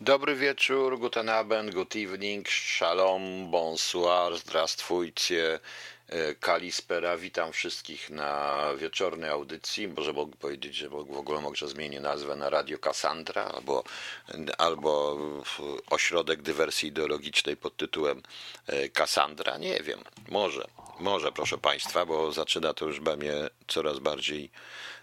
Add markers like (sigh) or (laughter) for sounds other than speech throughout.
Dobry wieczór, guten Abend, good evening, shalom, bonsoir, zdrastwujcie, e, kalispera. Witam wszystkich na wieczornej audycji. Może mogę powiedzieć, że w ogóle może zmienię nazwę na Radio Cassandra albo, albo ośrodek dywersji ideologicznej pod tytułem e, Cassandra. Nie wiem, może, może proszę Państwa, bo zaczyna to już mnie coraz bardziej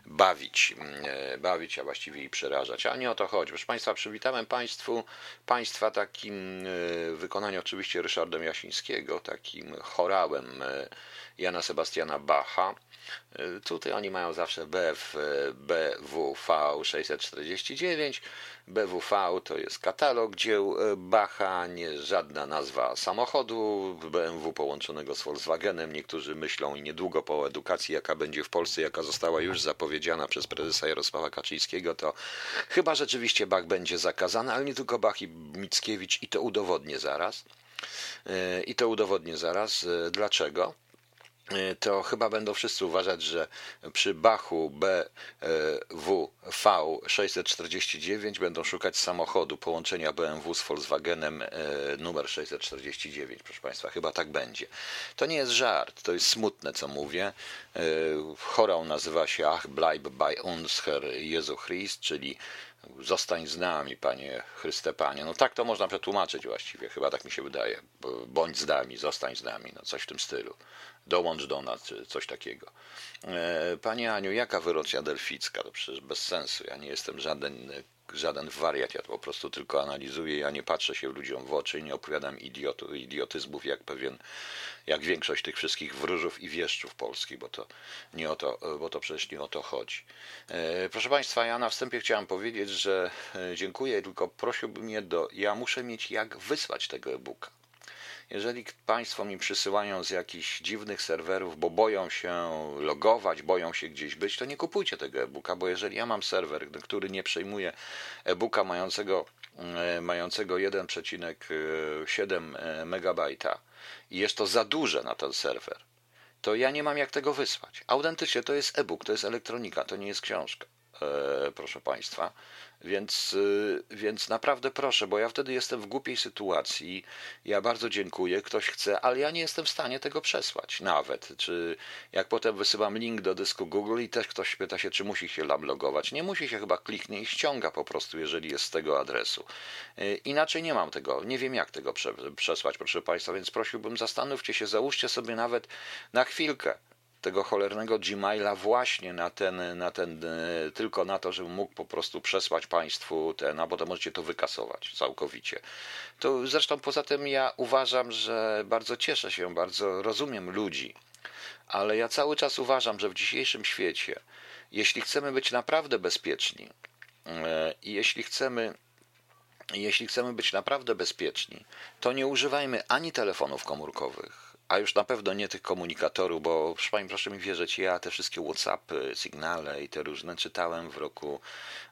bawić, e, bawić, a właściwie i przerażać. A nie o to chodzi. Proszę Państwa, przywitałem Państwu, Państwa takim e, wykonaniu oczywiście Ryszardem Jasińskiego, takim chorałem e, Jana Sebastiana Bacha. Tutaj oni mają zawsze BF, BWV 649. BWV to jest katalog dzieł Bacha, nie żadna nazwa samochodu BMW połączonego z Volkswagenem. Niektórzy myślą i niedługo po edukacji, jaka będzie w Polsce, jaka została już zapowiedziana przez prezesa Jarosława Kaczyńskiego, to chyba rzeczywiście Bach będzie zakazany, ale nie tylko Bach i Mickiewicz i to udowodnię zaraz. I to udowodnię zaraz. Dlaczego? E, to chyba będą wszyscy uważać, że przy Bachu BW V649 będą szukać samochodu połączenia BMW z Volkswagenem e, numer 649. Proszę Państwa, chyba tak będzie. To nie jest żart, to jest smutne, co mówię. E, chorą nazywa się Ach bleib bei uns Herr Jezu Christ, czyli Zostań z nami, Panie Chryste Panie. No tak to można przetłumaczyć właściwie, chyba tak mi się wydaje. Bądź z nami, zostań z nami, no coś w tym stylu dołącz do nas, coś takiego. E, Pani Aniu, jaka wyrocznia delficka? To przecież bez sensu. Ja nie jestem żaden, żaden wariat, ja po prostu tylko analizuję, ja nie patrzę się ludziom w oczy nie opowiadam idiotu, idiotyzmów jak pewien, jak większość tych wszystkich wróżów i wieszczów polskich, bo to nie o to, bo to przecież nie o to chodzi. E, proszę Państwa, ja na wstępie chciałem powiedzieć, że e, dziękuję, tylko prosiłbym mnie do, ja muszę mieć jak wysłać tego e-booka. Jeżeli Państwo mi przysyłają z jakichś dziwnych serwerów, bo boją się logować, boją się gdzieś być, to nie kupujcie tego e-booka, bo jeżeli ja mam serwer, który nie przejmuje e-booka mającego, e, mającego 1,7 e, MB i jest to za duże na ten serwer, to ja nie mam jak tego wysłać. Autentycznie to jest e-book, to jest elektronika, to nie jest książka, e, proszę Państwa. Więc, y, więc naprawdę proszę, bo ja wtedy jestem w głupiej sytuacji. Ja bardzo dziękuję, ktoś chce, ale ja nie jestem w stanie tego przesłać nawet. Czy jak potem wysyłam link do dysku Google i też ktoś pyta się, czy musi się tam logować. Nie musi się chyba kliknie i ściąga po prostu, jeżeli jest z tego adresu. Y, inaczej nie mam tego, nie wiem jak tego przesłać, proszę Państwa, więc prosiłbym, zastanówcie się, załóżcie sobie nawet na chwilkę tego cholernego Gmaila właśnie na ten, na ten, e, tylko na to, żebym mógł po prostu przesłać Państwu ten, a potem możecie to wykasować całkowicie. To zresztą poza tym ja uważam, że bardzo cieszę się, bardzo rozumiem ludzi, ale ja cały czas uważam, że w dzisiejszym świecie, jeśli chcemy być naprawdę bezpieczni e, i jeśli chcemy jeśli chcemy być naprawdę bezpieczni, to nie używajmy ani telefonów komórkowych, a już na pewno nie tych komunikatorów, bo proszę proszę mi wierzyć, ja te wszystkie Whatsappy, Signale i te różne czytałem w roku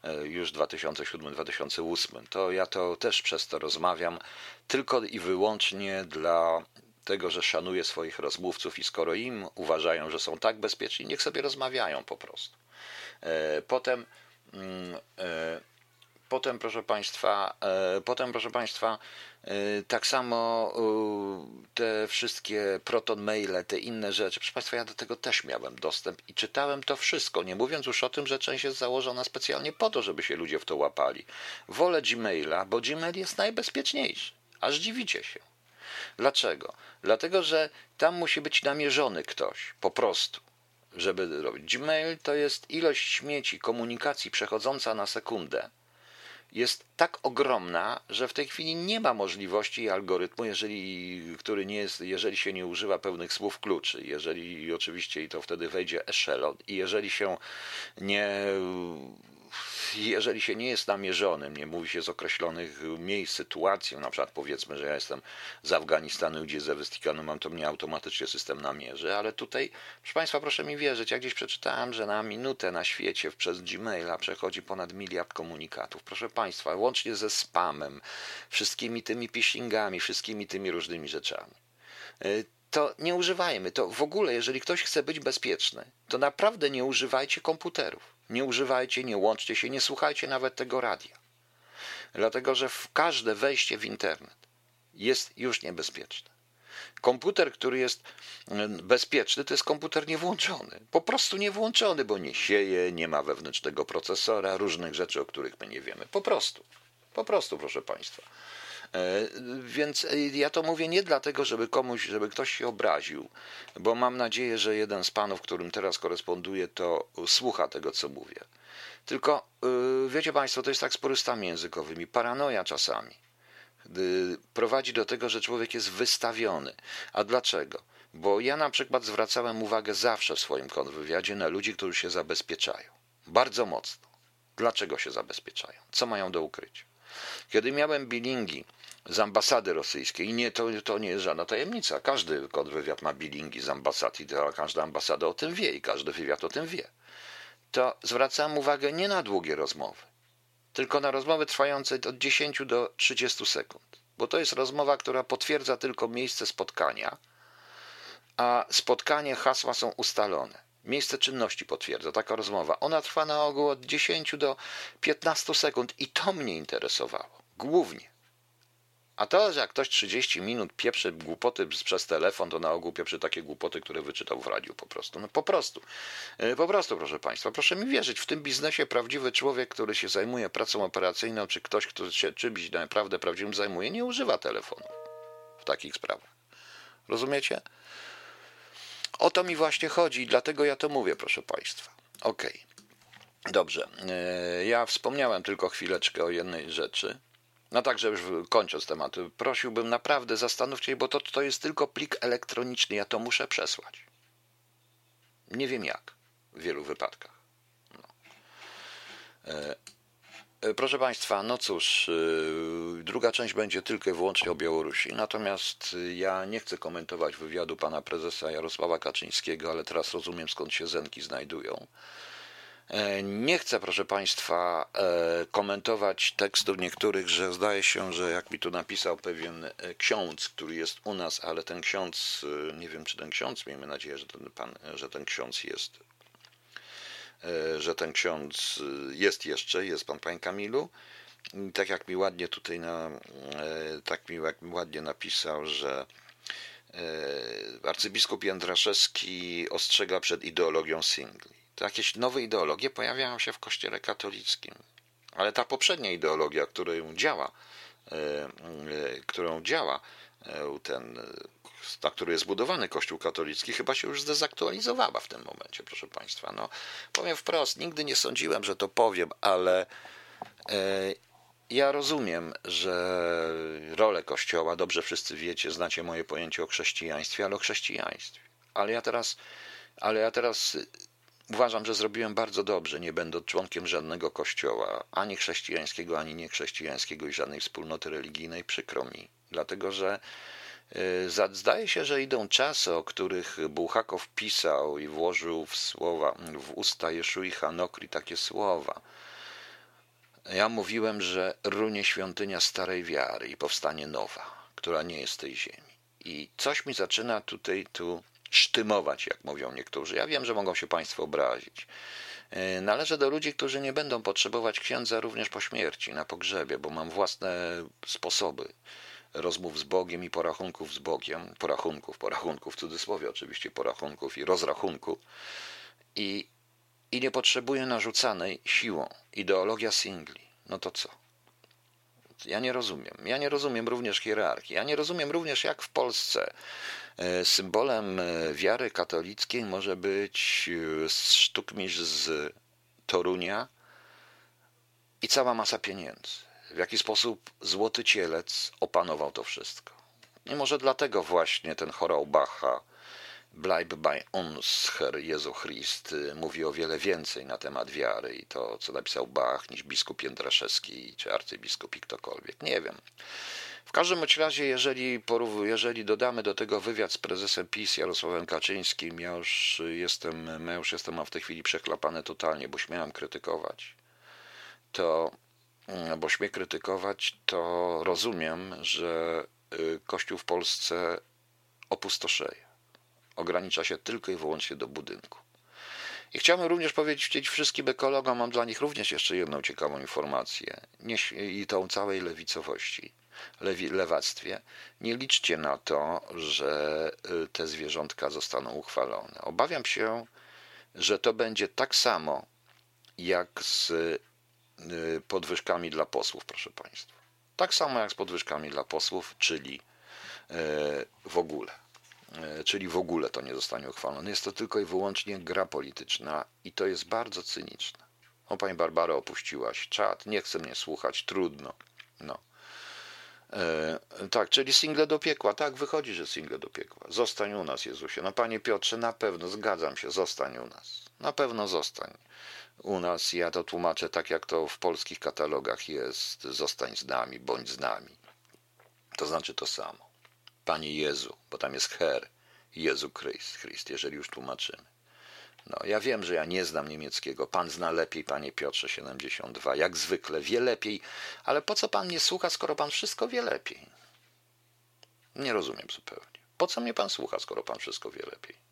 e, już 2007-2008. To ja to też przez to rozmawiam tylko i wyłącznie dla tego, że szanuję swoich rozmówców i skoro im uważają, że są tak bezpieczni, niech sobie rozmawiają po prostu. E, potem mm, e, Potem, proszę Państwa, potem, proszę Państwa, E, tak samo e, te wszystkie proton maile, te inne rzeczy. Proszę Państwa, ja do tego też miałem dostęp i czytałem to wszystko, nie mówiąc już o tym, że część jest założona specjalnie po to, żeby się ludzie w to łapali. Wolę Gmaila, bo Gmail jest najbezpieczniejszy. Aż dziwicie się. Dlaczego? Dlatego, że tam musi być namierzony ktoś, po prostu, żeby robić. Gmail to jest ilość śmieci, komunikacji przechodząca na sekundę jest tak ogromna, że w tej chwili nie ma możliwości algorytmu, jeżeli, który nie jest, jeżeli się nie używa pewnych słów kluczy, jeżeli oczywiście i to wtedy wejdzie echelon i jeżeli się nie jeżeli się nie jest namierzonym, nie mówi się z określonych miejsc, sytuacji, na przykład powiedzmy, że ja jestem z Afganistanu, gdzie ze Westykanu mam, to mnie automatycznie system namierzy, ale tutaj, proszę Państwa, proszę mi wierzyć, ja gdzieś przeczytałem, że na minutę na świecie przez Gmaila przechodzi ponad miliard komunikatów. Proszę Państwa, łącznie ze spamem, wszystkimi tymi phishingami, wszystkimi tymi różnymi rzeczami y, to nie używajmy. To w ogóle, jeżeli ktoś chce być bezpieczny, to naprawdę nie używajcie komputerów. Nie używajcie, nie łączcie się, nie słuchajcie nawet tego radia. Dlatego, że w każde wejście w internet jest już niebezpieczne. Komputer, który jest bezpieczny, to jest komputer niewłączony. Po prostu niewłączony, bo nie sieje, nie ma wewnętrznego procesora, różnych rzeczy, o których my nie wiemy. Po prostu. Po prostu, proszę Państwa. E, więc ja to mówię nie dlatego, żeby komuś, żeby ktoś się obraził, bo mam nadzieję, że jeden z panów, którym teraz koresponduję, to słucha tego, co mówię. Tylko e, wiecie Państwo, to jest tak z porystami językowymi. Paranoja czasami prowadzi do tego, że człowiek jest wystawiony. A dlaczego? Bo ja na przykład zwracałem uwagę zawsze w swoim kontrwywiadzie na ludzi, którzy się zabezpieczają. Bardzo mocno. Dlaczego się zabezpieczają? Co mają do ukrycia? Kiedy miałem bilingi z ambasady rosyjskiej, i nie, to, to nie jest żadna tajemnica, każdy kontrwywiad ma bilingi z ambasad i każda ambasada o tym wie i każdy wywiad o tym wie, to zwracałem uwagę nie na długie rozmowy, tylko na rozmowy trwające od 10 do 30 sekund, bo to jest rozmowa, która potwierdza tylko miejsce spotkania, a spotkanie, hasła są ustalone. Miejsce czynności potwierdza taka rozmowa. Ona trwa na ogół od 10 do 15 sekund i to mnie interesowało. Głównie. A to, że jak ktoś 30 minut pieprzy głupoty przez telefon, to na ogół pieprzy takie głupoty, które wyczytał w radiu po prostu. No po prostu. E, po prostu, proszę Państwa, proszę mi wierzyć, w tym biznesie prawdziwy człowiek, który się zajmuje pracą operacyjną, czy ktoś, kto się czymś naprawdę prawdziwym zajmuje, nie używa telefonu w takich sprawach. Rozumiecie? O to mi właśnie chodzi dlatego ja to mówię, proszę Państwa. Okej. Okay. Dobrze. E, ja wspomniałem tylko chwileczkę o jednej rzeczy. No także już kończąc temat, prosiłbym naprawdę zastanówcie się, bo to, to jest tylko plik elektroniczny, ja to muszę przesłać. Nie wiem jak w wielu wypadkach. No. E, e proszę Państwa, no cóż, e, druga część będzie tylko i wyłącznie o Białorusi. Natomiast ja nie chcę komentować wywiadu pana prezesa Jarosława Kaczyńskiego, ale teraz rozumiem skąd się zenki znajdują. E, nie chcę, proszę Państwa, e, komentować tekstów niektórych, że zdaje się, że jak mi tu napisał pewien e, ksiądz, który jest u nas, ale ten ksiądz, nie wiem czy ten ksiądz, miejmy nadzieję, że ten, pan, że ten ksiądz jest, że ten ksiądz jest jeszcze, jest pan Panie Kamilu. I tak jak mi ładnie tutaj na, tak mi, jak mi ładnie napisał, że arcybiskup Jędraszewski ostrzega przed ideologią singli to jakieś nowe ideologie pojawiają się w Kościele katolickim. Ale ta poprzednia ideologia, którą działa, e, e, którą działa e, ten, na której jest zbudowany Kościół katolicki, chyba się już zdezaktualizowała w tym momencie, proszę Państwa. No, powiem wprost, nigdy nie sądziłem, że to powiem, ale ja rozumiem, że rolę Kościoła, dobrze wszyscy wiecie, znacie moje pojęcie o chrześcijaństwie, ale o chrześcijaństwie. Ale ja teraz, ale ja teraz Uważam, że zrobiłem bardzo dobrze, nie będąc członkiem żadnego kościoła, ani chrześcijańskiego, ani niechrześcijańskiego i żadnej wspólnoty religijnej. Przykro mi, dlatego że Zdaje się, że idą czasy, o których Bułhakow pisał i włożył w słowa, w usta Jeszui Hanokri takie słowa. Ja mówiłem, że runie świątynia starej wiary i powstanie nowa, która nie jest tej ziemi. I coś mi zaczyna tutaj tu sztymować, jak mówią niektórzy. Ja wiem, że mogą się Państwo obrazić. E, należę do ludzi, którzy nie będą potrzebować księdza również po śmierci, na pogrzebie, bo mam własne sposoby rozmów z Bogiem i porachunków z Bogiem, porachunków, porachunków w cudzysłowie oczywiście, porachunków i rozrachunku. I, i nie potrzebuję narzucanej siłą ideologia singli. No to co? Ja nie rozumiem. Ja nie rozumiem również hierarchii. Ja nie rozumiem również, jak w Polsce E, symbolem e, wiary katolickiej może być e, sztukmistrz z Torunia i cała masa pieniędzy. W jaki sposób złoty cielec opanował to wszystko. I może dlatego właśnie ten chorał Bacha Bleib bei uns, Herr Jezu Christ, mówi o wiele więcej na temat wiary i to, co napisał Bach, niż biskup Jędraszewski czy arcybiskup i ktokolwiek. Nie wiem. W każdym razie, jeżeli, jeżeli dodamy do tego wywiad z prezesem PiS Jarosławem Kaczyńskim, ja już jestem, ja już jestem w tej chwili przeklapany totalnie, bo śmiałem krytykować, to, bo śmie krytykować, to rozumiem, że y, Kościół w Polsce opustoszeje. Ogranicza się tylko i wyłącznie do budynku. I chciałbym również powiedzieć wszystkim ekologom, mam dla nich również jeszcze jedną ciekawą informację i tą całej lewicowości, lewi, lewactwie. Nie liczcie na to, że y, te zwierzątka zostaną uchwalone. Obawiam się, że to będzie tak samo jak z podwyżkami dla posłów, proszę Państwa. Tak samo jak z podwyżkami dla posłów, czyli y, w ogóle. E, czyli w ogóle to nie zostanie uchwalone. Jest to tylko i wyłącznie gra polityczna i to jest bardzo cyniczne. O, pani Barbara, opuściłaś czat, nie chce mnie słuchać, trudno. No. E, tak, czyli single do piekła. Tak, wychodzi, że single do piekła. Zostań u nas, Jezusie. No, panie Piotrze, na pewno, zgadzam się, zostań u nas. Na pewno zostań u nas. Ja to tłumaczę tak, jak to w polskich katalogach jest. Zostań z nami, bądź z nami. To znaczy to samo. Panie Jezu, bo tam jest her, Jezu Chryst, Chryst, jeżeli już tłumaczymy. No, ja wiem, że ja nie znam niemieckiego. Pan zna lepiej, panie Piotrze 72, jak zwykle, wie lepiej, ale po co pan mnie słucha, skoro pan wszystko wie lepiej? Nie rozumiem zupełnie. Po co mnie pan słucha, skoro pan wszystko wie lepiej?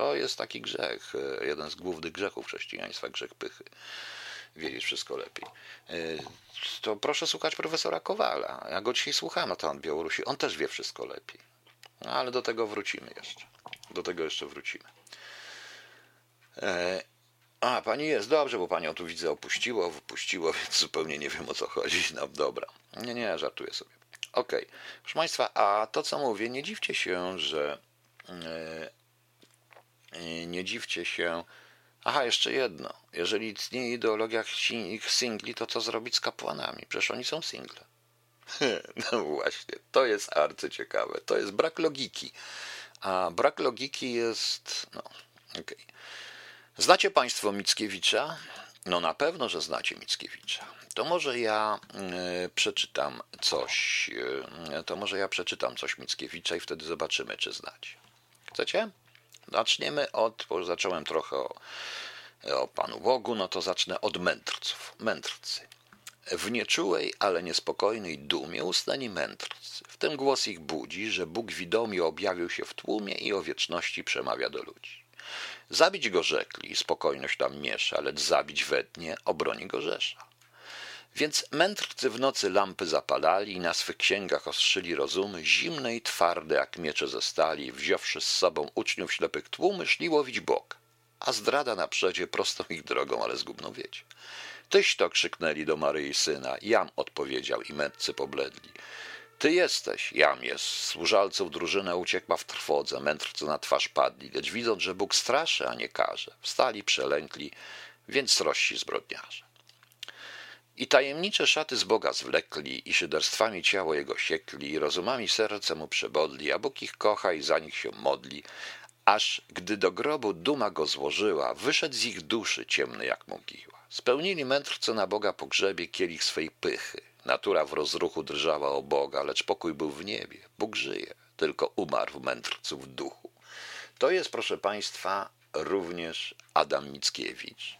To jest taki grzech, e, jeden z głównych grzechów chrześcijaństwa, grzech pychy wiedzieć wszystko lepiej. E, to proszę słuchać profesora Kowala. Ja go dzisiaj słuchałem na temat Białorusi. On też wie wszystko lepiej. No, ale do tego wrócimy jeszcze. Do tego jeszcze wrócimy. E, a, pani jest, dobrze, bo panią tu widzę opuściło, wypuściło, (laughs) więc zupełnie nie wiem o co chodzi. No dobra. Nie, nie, żartuję sobie. Okej. Okay. Proszę Państwa, a to co mówię, nie dziwcie się, że nie dziwcie się, Aha, jeszcze jedno. Jeżeli istnieje ideologia ich singli, to co zrobić z kapłanami? Przecież oni są single. (laughs) No właśnie, to jest arcyciekawe. To jest brak logiki. A brak logiki jest. No, okej. Okay. Znacie Państwo Mickiewicza? No na pewno, że znacie Mickiewicza. To może ja y, przeczytam coś. Y, to może ja przeczytam coś Mickiewicza i wtedy zobaczymy, czy znacie. Chcecie? Zaczniemy od, bo już zacząłem trochę o, o Panu Bogu, no to zacznę od mędrców. Mędrcy. W nieczułej, ale niespokojnej dumie ustani mędrcy. W tym głos ich budzi, że Bóg widomi objawił się w tłumie i o wieczności przemawia do ludzi. Zabić go rzekli, spokojność tam miesza, lecz zabić we dnie obroni go rzesza. Więc mędrcy w nocy lampy zapalali i na swych księgach ostrzyli rozumy, zimne i twarde jak miecze ze stali, wziąwszy z sobą uczniów ślepych tłumy, szli łowić bok, a zdrada na przedzie prostą ich drogą, ale zgubną wiecie. Tyś to krzyknęli do Maryi syna, jam odpowiedział i mędrcy pobledli. Ty jesteś, jam jest. Służalców drużyna uciekła w trwodze, mędrcy na twarz padli, lecz widząc, że Bóg straszy, a nie każe, wstali, przelękli, więc rości zbrodniarze. I tajemnicze szaty z Boga zwlekli, i szyderstwami ciało jego siekli, i rozumami serce mu przebodli, a Bóg ich kocha i za nich się modli, aż gdy do grobu duma go złożyła, wyszedł z ich duszy ciemny jak mogiła. Spełnili mędrcy na Boga pogrzebie kielich swej pychy. Natura w rozruchu drżała o Boga, lecz pokój był w niebie. Bóg żyje, tylko umarł mędrcu w duchu. To jest, proszę Państwa, również Adam Mickiewicz.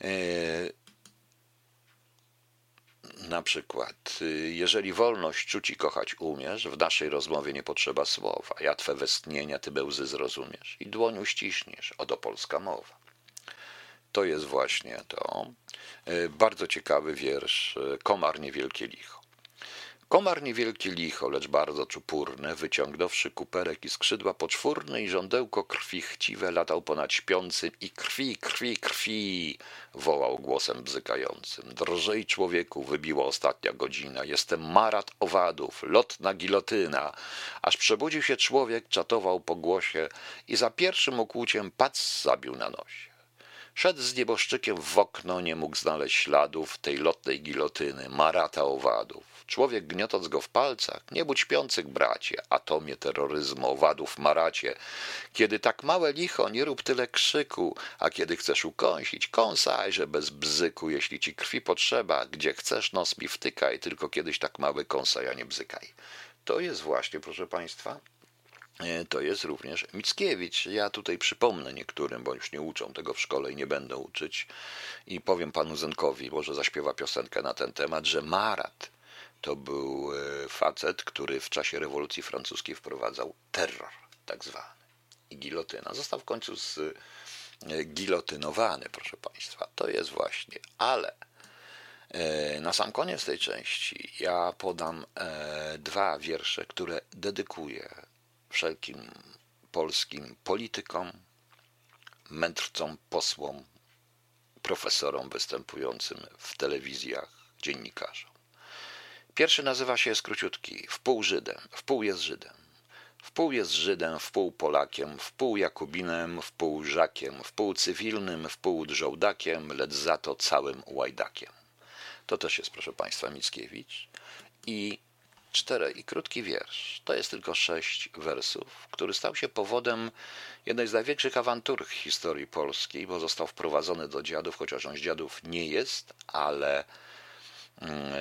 Yy, na przykład, y, jeżeli wolność czuć i kochać umiesz, w naszej rozmowie nie potrzeba słowa. Ja twe westnienia, ty bełzy zrozumiesz i dłoń uściśniesz. Oto polska mowa. To jest właśnie to. Y, bardzo ciekawy wiersz. Y, Komar niewielkie licho. Komar niewielki licho, lecz bardzo czupurny, wyciągnąwszy kuperek i skrzydła poczwórne i żądełko krwi chciwe latał ponad śpiącym i krwi, krwi, krwi wołał głosem bzykającym. Drżej człowieku, wybiła ostatnia godzina, jestem marat owadów, lotna gilotyna. Aż przebudził się człowiek, czatował po głosie i za pierwszym okłuciem pac zabił na nosie. Szedł z nieboszczykiem w okno, nie mógł znaleźć śladów tej lotnej gilotyny, marata owadów. Człowiek gniotąc go w palcach, nie budź śpiących bracie, atomie terroryzmu, owadów maracie. Kiedy tak małe licho, nie rób tyle krzyku, a kiedy chcesz ukąsić, kąsajże bez bzyku, jeśli ci krwi potrzeba, gdzie chcesz nos mi wtykaj, tylko kiedyś tak mały kąsaj, a nie bzykaj. To jest właśnie, proszę Państwa, to jest również Mickiewicz. Ja tutaj przypomnę niektórym, bo już nie uczą tego w szkole i nie będę uczyć. I powiem panu Zenkowi, może zaśpiewa piosenkę na ten temat, że Marat to był e, facet, który w czasie rewolucji francuskiej wprowadzał terror, tak zwany, i gilotyna. Został w końcu z, gilotynowany, proszę Państwa. To jest właśnie, ale na sam koniec tej części ja podam dwa wiersze, które dedykuję wszelkim polskim politykom, mędrcom, posłom, profesorom występującym w telewizjach, dziennikarzom. Pierwszy nazywa się, jest króciutki, wpół Żydem, wpół jest Żydem. Wpół jest Żydem, wpół Polakiem, wpół Jakubinem, wpół Żakiem, wpół cywilnym, wpół drzołdakiem, lecz za to całym łajdakiem. To też jest, proszę Państwa, Mickiewicz. I cztery i krótki wiersz. To jest tylko sześć wersów, który stał się powodem jednej z największych awantur historii polskiej, bo został wprowadzony do dziadów, chociaż on z dziadów nie jest, ale, mm,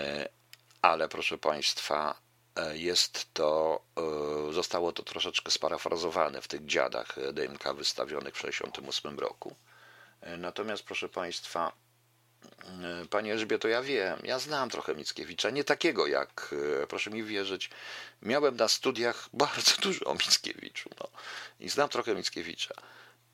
ale proszę Państwa, jest to, e, zostało to troszeczkę sparafrazowane w tych dziadach DMK wystawionych w 1968 roku. E, natomiast, proszę Państwa, Panie Elżbieto, ja wiem, ja znam trochę Mickiewicza, nie takiego jak, e, proszę mi wierzyć, miałem na studiach (laughs) bardzo dużo o Mickiewiczu no. i znam trochę Mickiewicza.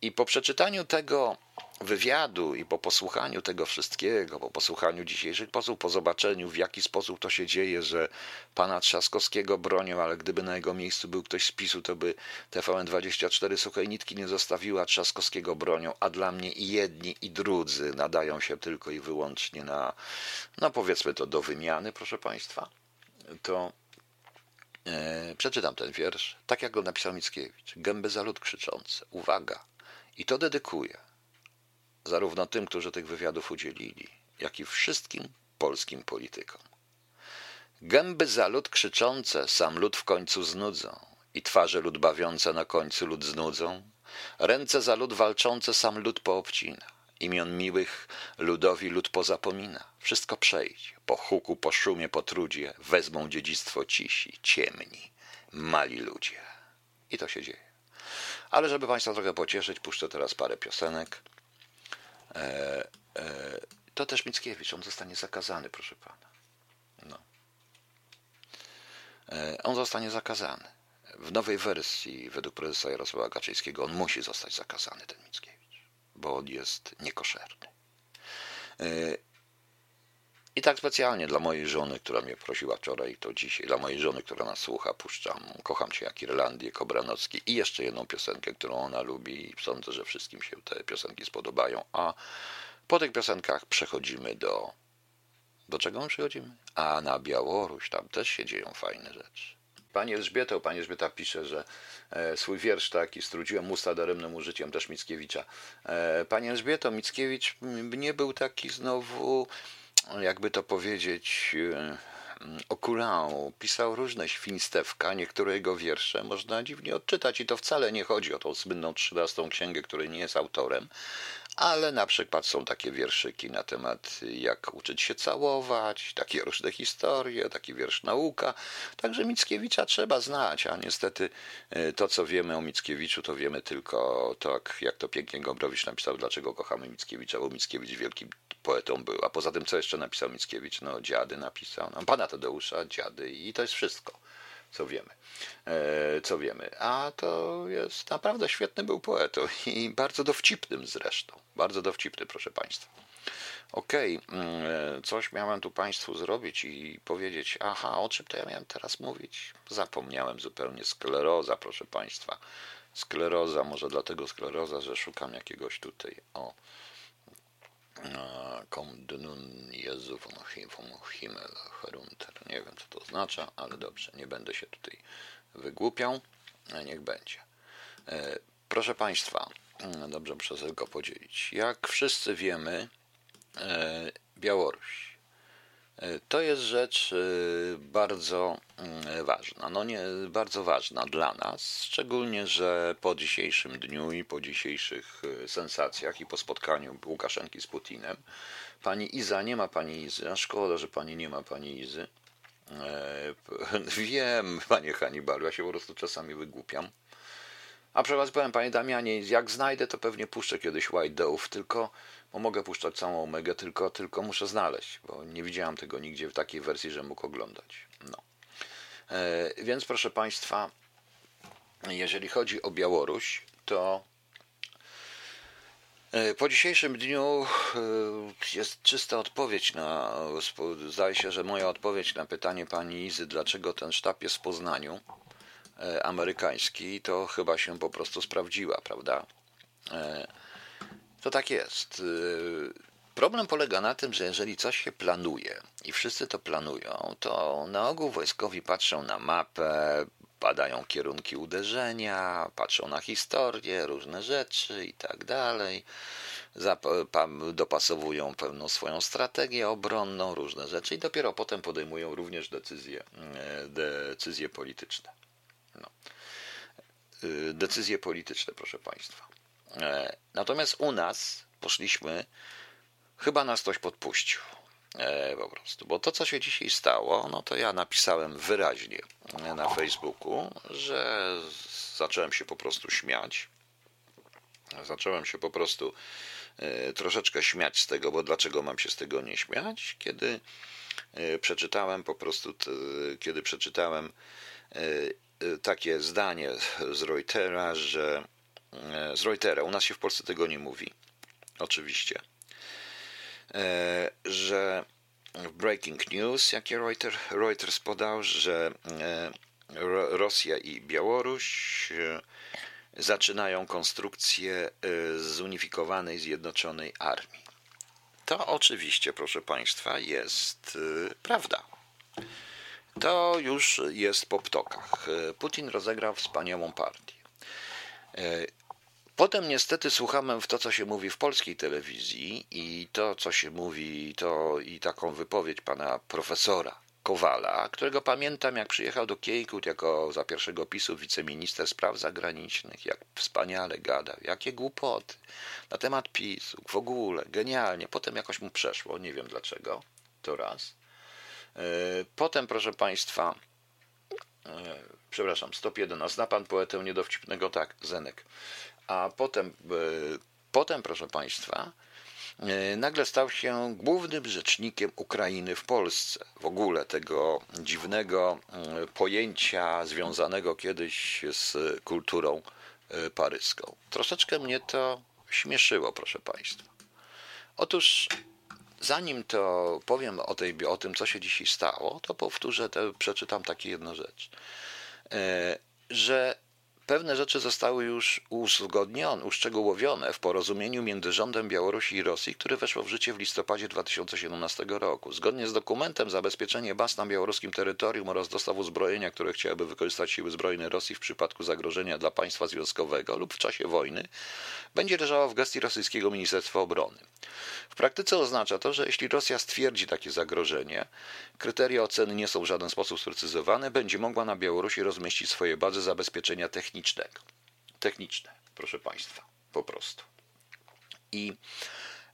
I po przeczytaniu tego wywiadu i po posłuchaniu tego wszystkiego, po posłuchaniu dzisiejszych posłów, po zobaczeniu w jaki sposób to się dzieje, że pana Trzaskowskiego bronią, ale gdyby na jego miejscu był ktoś z PiSu, to by TVN24 suchej nitki nie zostawiła Trzaskowskiego bronią, a dla mnie i jedni i drudzy nadają się tylko i wyłącznie na, no powiedzmy to do wymiany, proszę państwa, to e, przeczytam ten wiersz, tak jak go napisał Mickiewicz. Gęby za lud krzyczące. Uwaga! I to dedykuję zarówno tym, którzy tych wywiadów udzielili, jak i wszystkim polskim politykom. Gęby za lud krzyczące sam lud w końcu znudzą i twarze lud bawiące na końcu lud znudzą, ręce za lud walczące sam lud poobcina, imion miłych ludowi lud pozapomina. Wszystko przejdzie, po huku, po szumie, po trudzie, wezmą dziedzictwo cisi, ciemni, mali ludzie. I to się dzieje. Ale żeby Państwa trochę pocieszyć, puszczę teraz parę piosenek. E, e, to też Mickiewicz, on zostanie zakazany, proszę pana. No. E, on zostanie zakazany. W nowej wersji, według prezesa Jarosława Kaczyńskiego, on musi zostać zakazany, ten Mickiewicz, bo on jest niekoszerny. I tak specjalnie dla mojej żony, która mnie prosiła wczoraj, to dzisiaj, dla mojej żony, która nas słucha, puszczam Kocham Cię jak Irlandię, Kobranocki i jeszcze jedną piosenkę, którą ona lubi i sądzę, że wszystkim się te piosenki spodobają. A po tych piosenkach przechodzimy do... Do czego my przechodzimy? A na Białoruś, tam też się dzieją fajne rzeczy. Pani Elżbieto, pani Elżbieta pisze, że e, swój wiersz taki strudziłem usta daremnym użyciem też Mickiewicza. E, pani Elżbieto, Mickiewicz nie był taki znowu jakby to powiedzieć, e, Okulał pisał różne świństewka, niektóre jego wiersze można dziwnie odczytać i to wcale nie chodzi o tą słynną trzynastą księgę, której nie jest autorem, ale na przykład są takie wierszyki na temat jak uczyć się całować, takie różne historie, taki wiersz nauka. Także Mickiewicza trzeba znać, a niestety e, to, co wiemy o Mickiewiczu, to wiemy tylko tak, jak to pięknie Gombrowicz napisał, dlaczego kochamy Mickiewicza, bo Mickiewicz wielkim poetą był. A poza tym, co jeszcze napisał Mickiewicz? No, dziady napisał, no, pana Tadeusza, dziady i to jest wszystko co wiemy. E, co wiemy. A to jest naprawdę świetny był poetą i bardzo dowcipnym zresztą. Bardzo dowcipny, proszę Państwa. Okej, okay, mm, coś miałem tu Państwu zrobić i powiedzieć, aha, o czym to ja miałem teraz mówić? Zapomniałem zupełnie. Skleroza, proszę Państwa. Skleroza, może dlatego skleroza, że szukam jakiegoś tutaj, o, Kom nun Jezu von Himmel herunter. Nie wiem, co to oznacza, ale dobrze, nie będę się tutaj wygłupiał. Niech będzie. E, proszę Państwa, mm, dobrze, muszę tylko podzielić. Jak wszyscy wiemy, e, Białoruś to jest rzecz y, bardzo mm, ważna. No nie, bardzo ważna dla nas, szczególnie, że po dzisiejszym dniu i po dzisiejszych y, sensacjach i po spotkaniu Łukaszenki z Putinem, pani Iza, nie ma pani Izy, a szkoda, że pani nie ma pani Izy. E, (laughs) wiem, panie Hannibalu, ja się po prostu czasami wygłupiam. A przy was powiem, panie Damianie, jak znajdę, to pewnie puszczę kiedyś White Dove, tylko bo mogę puszczać całą Omegę, tylko, tylko muszę znaleźć, bo nie widziałem tego nigdzie w takiej wersji, że mógł oglądać. No. E, więc proszę Państwa, jeżeli chodzi o Białoruś, to E, po dzisiejszym dniu e, jest czysta odpowiedź na. Zdaje się, że moja odpowiedź na pytanie pani Izy, dlaczego ten sztab jest w Poznaniu amerykański, to chyba się po prostu sprawdziła, prawda? To tak jest. Problem polega na tym, że jeżeli coś się planuje i wszyscy to planują, to na ogół wojskowi patrzą na mapę, badają kierunki uderzenia, patrzą na historię, różne rzeczy i tak dalej. Dopasowują pewną swoją strategię obronną, różne rzeczy i dopiero potem podejmują również decyzje, e, decyzje polityczne. No. E, decyzje polityczne, proszę Państwa. E, natomiast u nas poszliśmy, chyba nas ktoś podpuścił. E, po prostu. Bo to, co się dzisiaj stało, no to ja napisałem wyraźnie na Facebooku, że zacząłem się po prostu śmiać. Zacząłem się po prostu e, troszeczkę śmiać z tego, bo dlaczego mam się z tego nie śmiać? Kiedy e, przeczytałem po prostu, kiedy przeczytałem takie zdanie z Reutera, że z Reutera, u nas się w Polsce tego nie mówi, oczywiście, E, że w Breaking News, jakie Reuters, Reuters podał, że e, Rosja i Białoruś e, zaczynają konstrukcję zunifikowanej, zjednoczonej armii. To oczywiście, proszę Państwa, jest prawda. To już jest po ptokach. Putin rozegrał wspaniałą partię. Potem niestety słuchamy w to, co się mówi w polskiej telewizji i to, co się mówi, to i taką wypowiedź pana profesora Kowala, którego pamiętam, jak przyjechał do Kiejkut jako za pierwszego PiSu wiceminister spraw zagranicznych, jak wspaniale gadał, jakie głupoty na temat PiSu, w ogóle, genialnie. Potem jakoś mu przeszło, nie wiem dlaczego, to raz. E, potem, proszę Państwa, e, przepraszam, stop 1, a zna Pan poetę niedowcipnego? Tak, Zenek a potem, e, potem proszę Państwa, e, nagle stał się głównym rzecznikiem Ukrainy w Polsce. W ogóle tego dziwnego e, pojęcia związanego kiedyś z kulturą paryską. Troszeczkę mnie to śmieszyło, proszę Państwa. Otóż zanim to powiem o, tej, o tym, co się dzisiaj stało, to powtórzę, to przeczytam takie jedną rzecz. Że Pewne rzeczy zostały już uzgodnione, uszczegółowione w porozumieniu między rządem Białorusi i Rosji, które weszło w życie w listopadzie 2017 roku. Zgodnie z dokumentem zabezpieczenie baz na białoruskim terytorium oraz dostaw uzbrojenia, które chciałyby wykorzystać siły zbrojne Rosji w przypadku zagrożenia dla państwa związkowego lub w czasie wojny, będzie leżało w gestii rosyjskiego Ministerstwa Obrony. W praktyce oznacza to, że jeśli Rosja stwierdzi takie zagrożenie, kryteria oceny nie są w żaden sposób sprecyzowane, będzie mogła na Białorusi rozmieścić swoje bazy zabezpieczenia technicznego. Techniczne, proszę Państwa, po prostu. I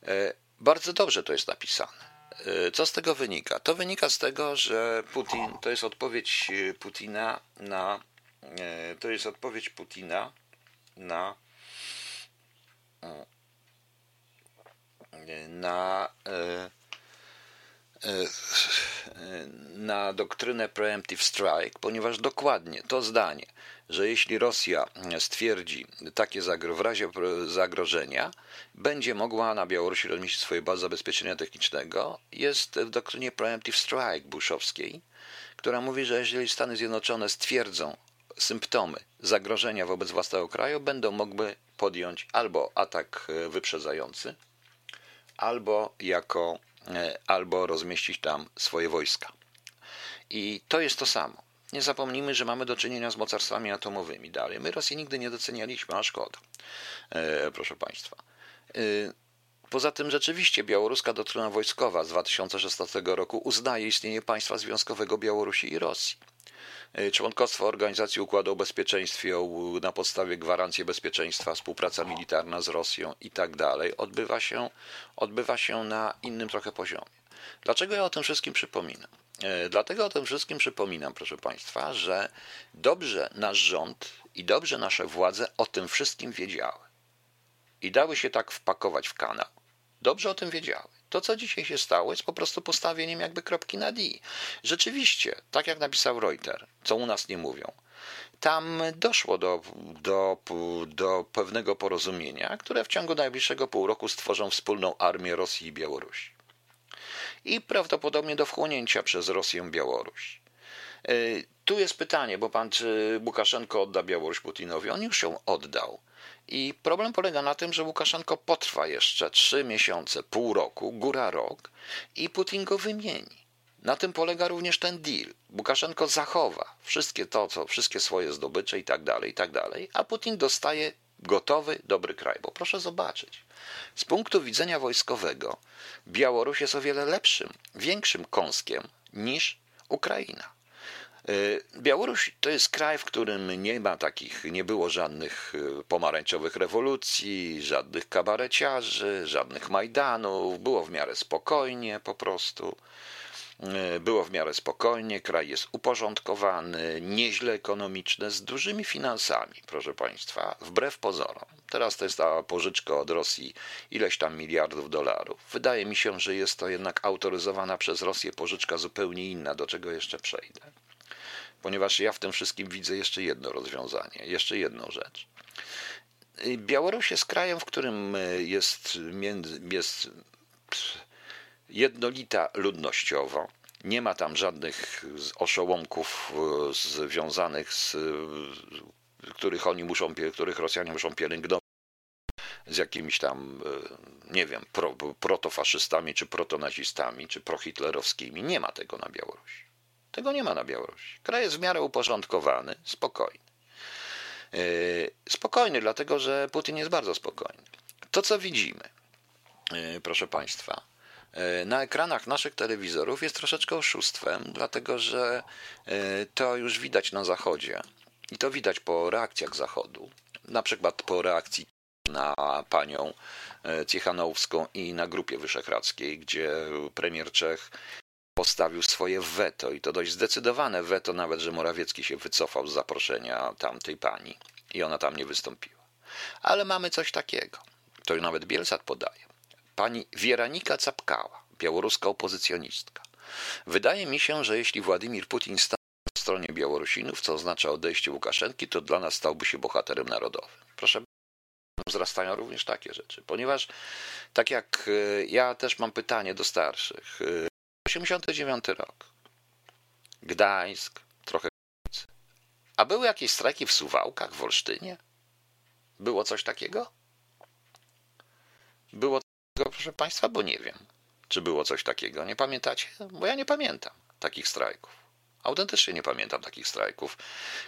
e, bardzo dobrze to jest napisane. E, co z tego wynika? To wynika z tego, że Putin to jest odpowiedź e, Putina na to jest odpowiedź Putina na na, na doktrynę preemptive strike, ponieważ dokładnie to zdanie, że jeśli Rosja stwierdzi takie w razie zagrożenia, będzie mogła na Białorusi rozmieścić swoje bazy zabezpieczenia technicznego, jest w doktrynie preemptive strike bushowskiej, która mówi, że jeżeli Stany Zjednoczone stwierdzą symptomy zagrożenia wobec własnego kraju, będą mogły podjąć albo atak wyprzedzający, albo jako, e, albo rozmieścić tam swoje wojska. I to jest to samo. Nie zapomnijmy, że mamy do czynienia z mocarstwami atomowymi dalej. My Rosji nigdy nie docenialiśmy, a szkoda, e, proszę Państwa. E, poza tym rzeczywiście białoruska doktryna wojskowa z 2016 roku uznaje istnienie państwa związkowego Białorusi i Rosji. E, członkostwo Organizacji Układu o Bezpieczeństwie na podstawie gwarancji bezpieczeństwa, współpraca militarna z Rosją i tak dalej odbywa się, odbywa się na innym trochę poziomie. Dlaczego ja o tym wszystkim przypominam? E, dlatego o tym wszystkim przypominam, proszę Państwa, że dobrze nasz rząd i dobrze nasze władze o tym wszystkim wiedziały. I dały się tak wpakować w kanał. Dobrze o tym wiedziały. To, co dzisiaj się stało, jest po prostu postawieniem jakby kropki na D. Rzeczywiście, tak jak napisał Reuter, co u nas nie mówią, Tam doszło do, do, do pewnego porozumienia, które w ciągu najbliższego pół roku stworzą wspólną armię Rosji i Białorusi. I prawdopodobnie do wchłonięcia przez Rosję Białoruś. E, tu jest pytanie, bo pan czy Łukaszenko odda Białoruś Putinowi? On już ją oddał. I problem polega na tym, że Łukaszenko potrwa jeszcze trzy miesiące, pół roku, góra rok i Putin go wymieni. Na tym polega również ten deal. Łukaszenko zachowa wszystkie to, co, wszystkie swoje zdobycze i tak dalej, i tak dalej, a Putin dostaje gotowy, dobry kraj. Bo proszę zobaczyć, z punktu widzenia wojskowego Białoruś jest o wiele lepszym, większym kąskiem niż Ukraina. Y, Białoruś to jest kraj, w którym nie ma takich, nie było żadnych y, pomarańczowych rewolucji, żadnych kabareciarzy, żadnych majdanów, było w miarę spokojnie po prostu. Y, było w miarę spokojnie, kraj jest uporządkowany, nieźle ekonomiczny, z dużymi finansami, proszę Państwa, wbrew pozorom. Teraz to jest ta pożyczka od Rosji ileś tam miliardów dolarów. Wydaje mi się, że jest to jednak autoryzowana przez Rosję pożyczka zupełnie inna, do czego jeszcze przejdę ponieważ ja w tym wszystkim widzę jeszcze jedno rozwiązanie, jeszcze jedną rzecz. Białoruś jest krajem, w którym jest, jest jednolita ludnościowo. Nie ma tam żadnych oszołomków e, związanych z których oni muszą, których Rosjanie muszą pielęgnować z jakimiś tam, nie wiem, pro, protofaszystami, czy protonazistami, czy prohitlerowskimi. Nie ma tego na Białorusi. Tego nie ma na Białorusi. Kraj jest w miarę uporządkowany, spokojny. Yy, spokojny, dlatego że Putin jest bardzo spokojny. To, co widzimy, yy, proszę Państwa, yy, na ekranach naszych telewizorów jest troszeczkę oszustwem, dlatego że to już widać na Zachodzie i to widać po reakcjach Zachodu, na przykład po reakcji na panią Ciechanowską i na Grupie Wyszehradzkiej, gdzie premier Czech postawił swoje weto i to dość zdecydowane weto, nawet że Morawiecki się wycofał z zaproszenia tamtej pani i ona tam nie wystąpiła. Ale mamy coś takiego, to nawet Bielsat podaje. Pani Wieranika Capkała, białoruska opozycjonistka. Wydaje mi się, że jeśli Władimir Putin stał po stronie Białorusinów, co oznacza odejście Łukaszenki, to dla nas stałby się bohaterem narodowym. Proszę wzrastają również takie rzeczy, ponieważ tak jak e, ja też mam pytanie do starszych, e, 89 rok. Gdańsk, trochę. A były jakieś strajki w Suwałkach, w Olsztynie? Było coś takiego? Było takiego, proszę Państwa, bo nie wiem, czy było coś takiego. Nie pamiętacie? Bo ja nie pamiętam takich strajków. Autentycznie nie pamiętam takich strajków,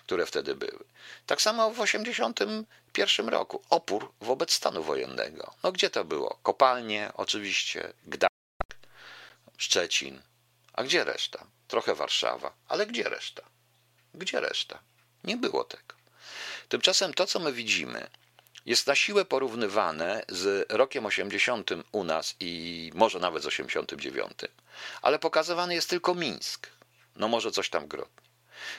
które wtedy były. Tak samo w 1981 roku. Opór wobec stanu wojennego. No gdzie to było? Kopalnie, oczywiście, Gdańsk, Szczecin. A gdzie reszta? Trochę Warszawa, ale gdzie reszta? Gdzie reszta? Nie było tego. Tymczasem to, co my widzimy, jest na siłę porównywane z rokiem 80 u nas i może nawet z 89, ale pokazywany jest tylko Mińsk. No może coś tam Grodnie.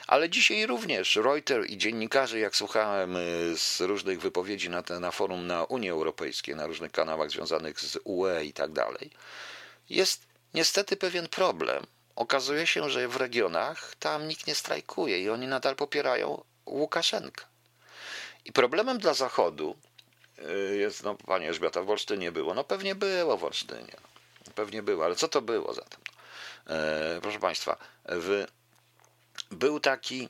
Ale dzisiaj również Reuters i dziennikarze, jak słuchałem y, z różnych wypowiedzi na, te, na forum na Unii Europejskiej, na różnych kanałach związanych z UE i tak dalej, jest niestety pewien problem. Okazuje się, że w regionach tam nikt nie strajkuje i oni nadal popierają Łukaszenkę. I problemem dla Zachodu y, jest, no Pani Elżbieta, w Olsztynie było. No pewnie było w Olsztynie. Pewnie było, ale co to było zatem? E, proszę Państwa, w, był taki,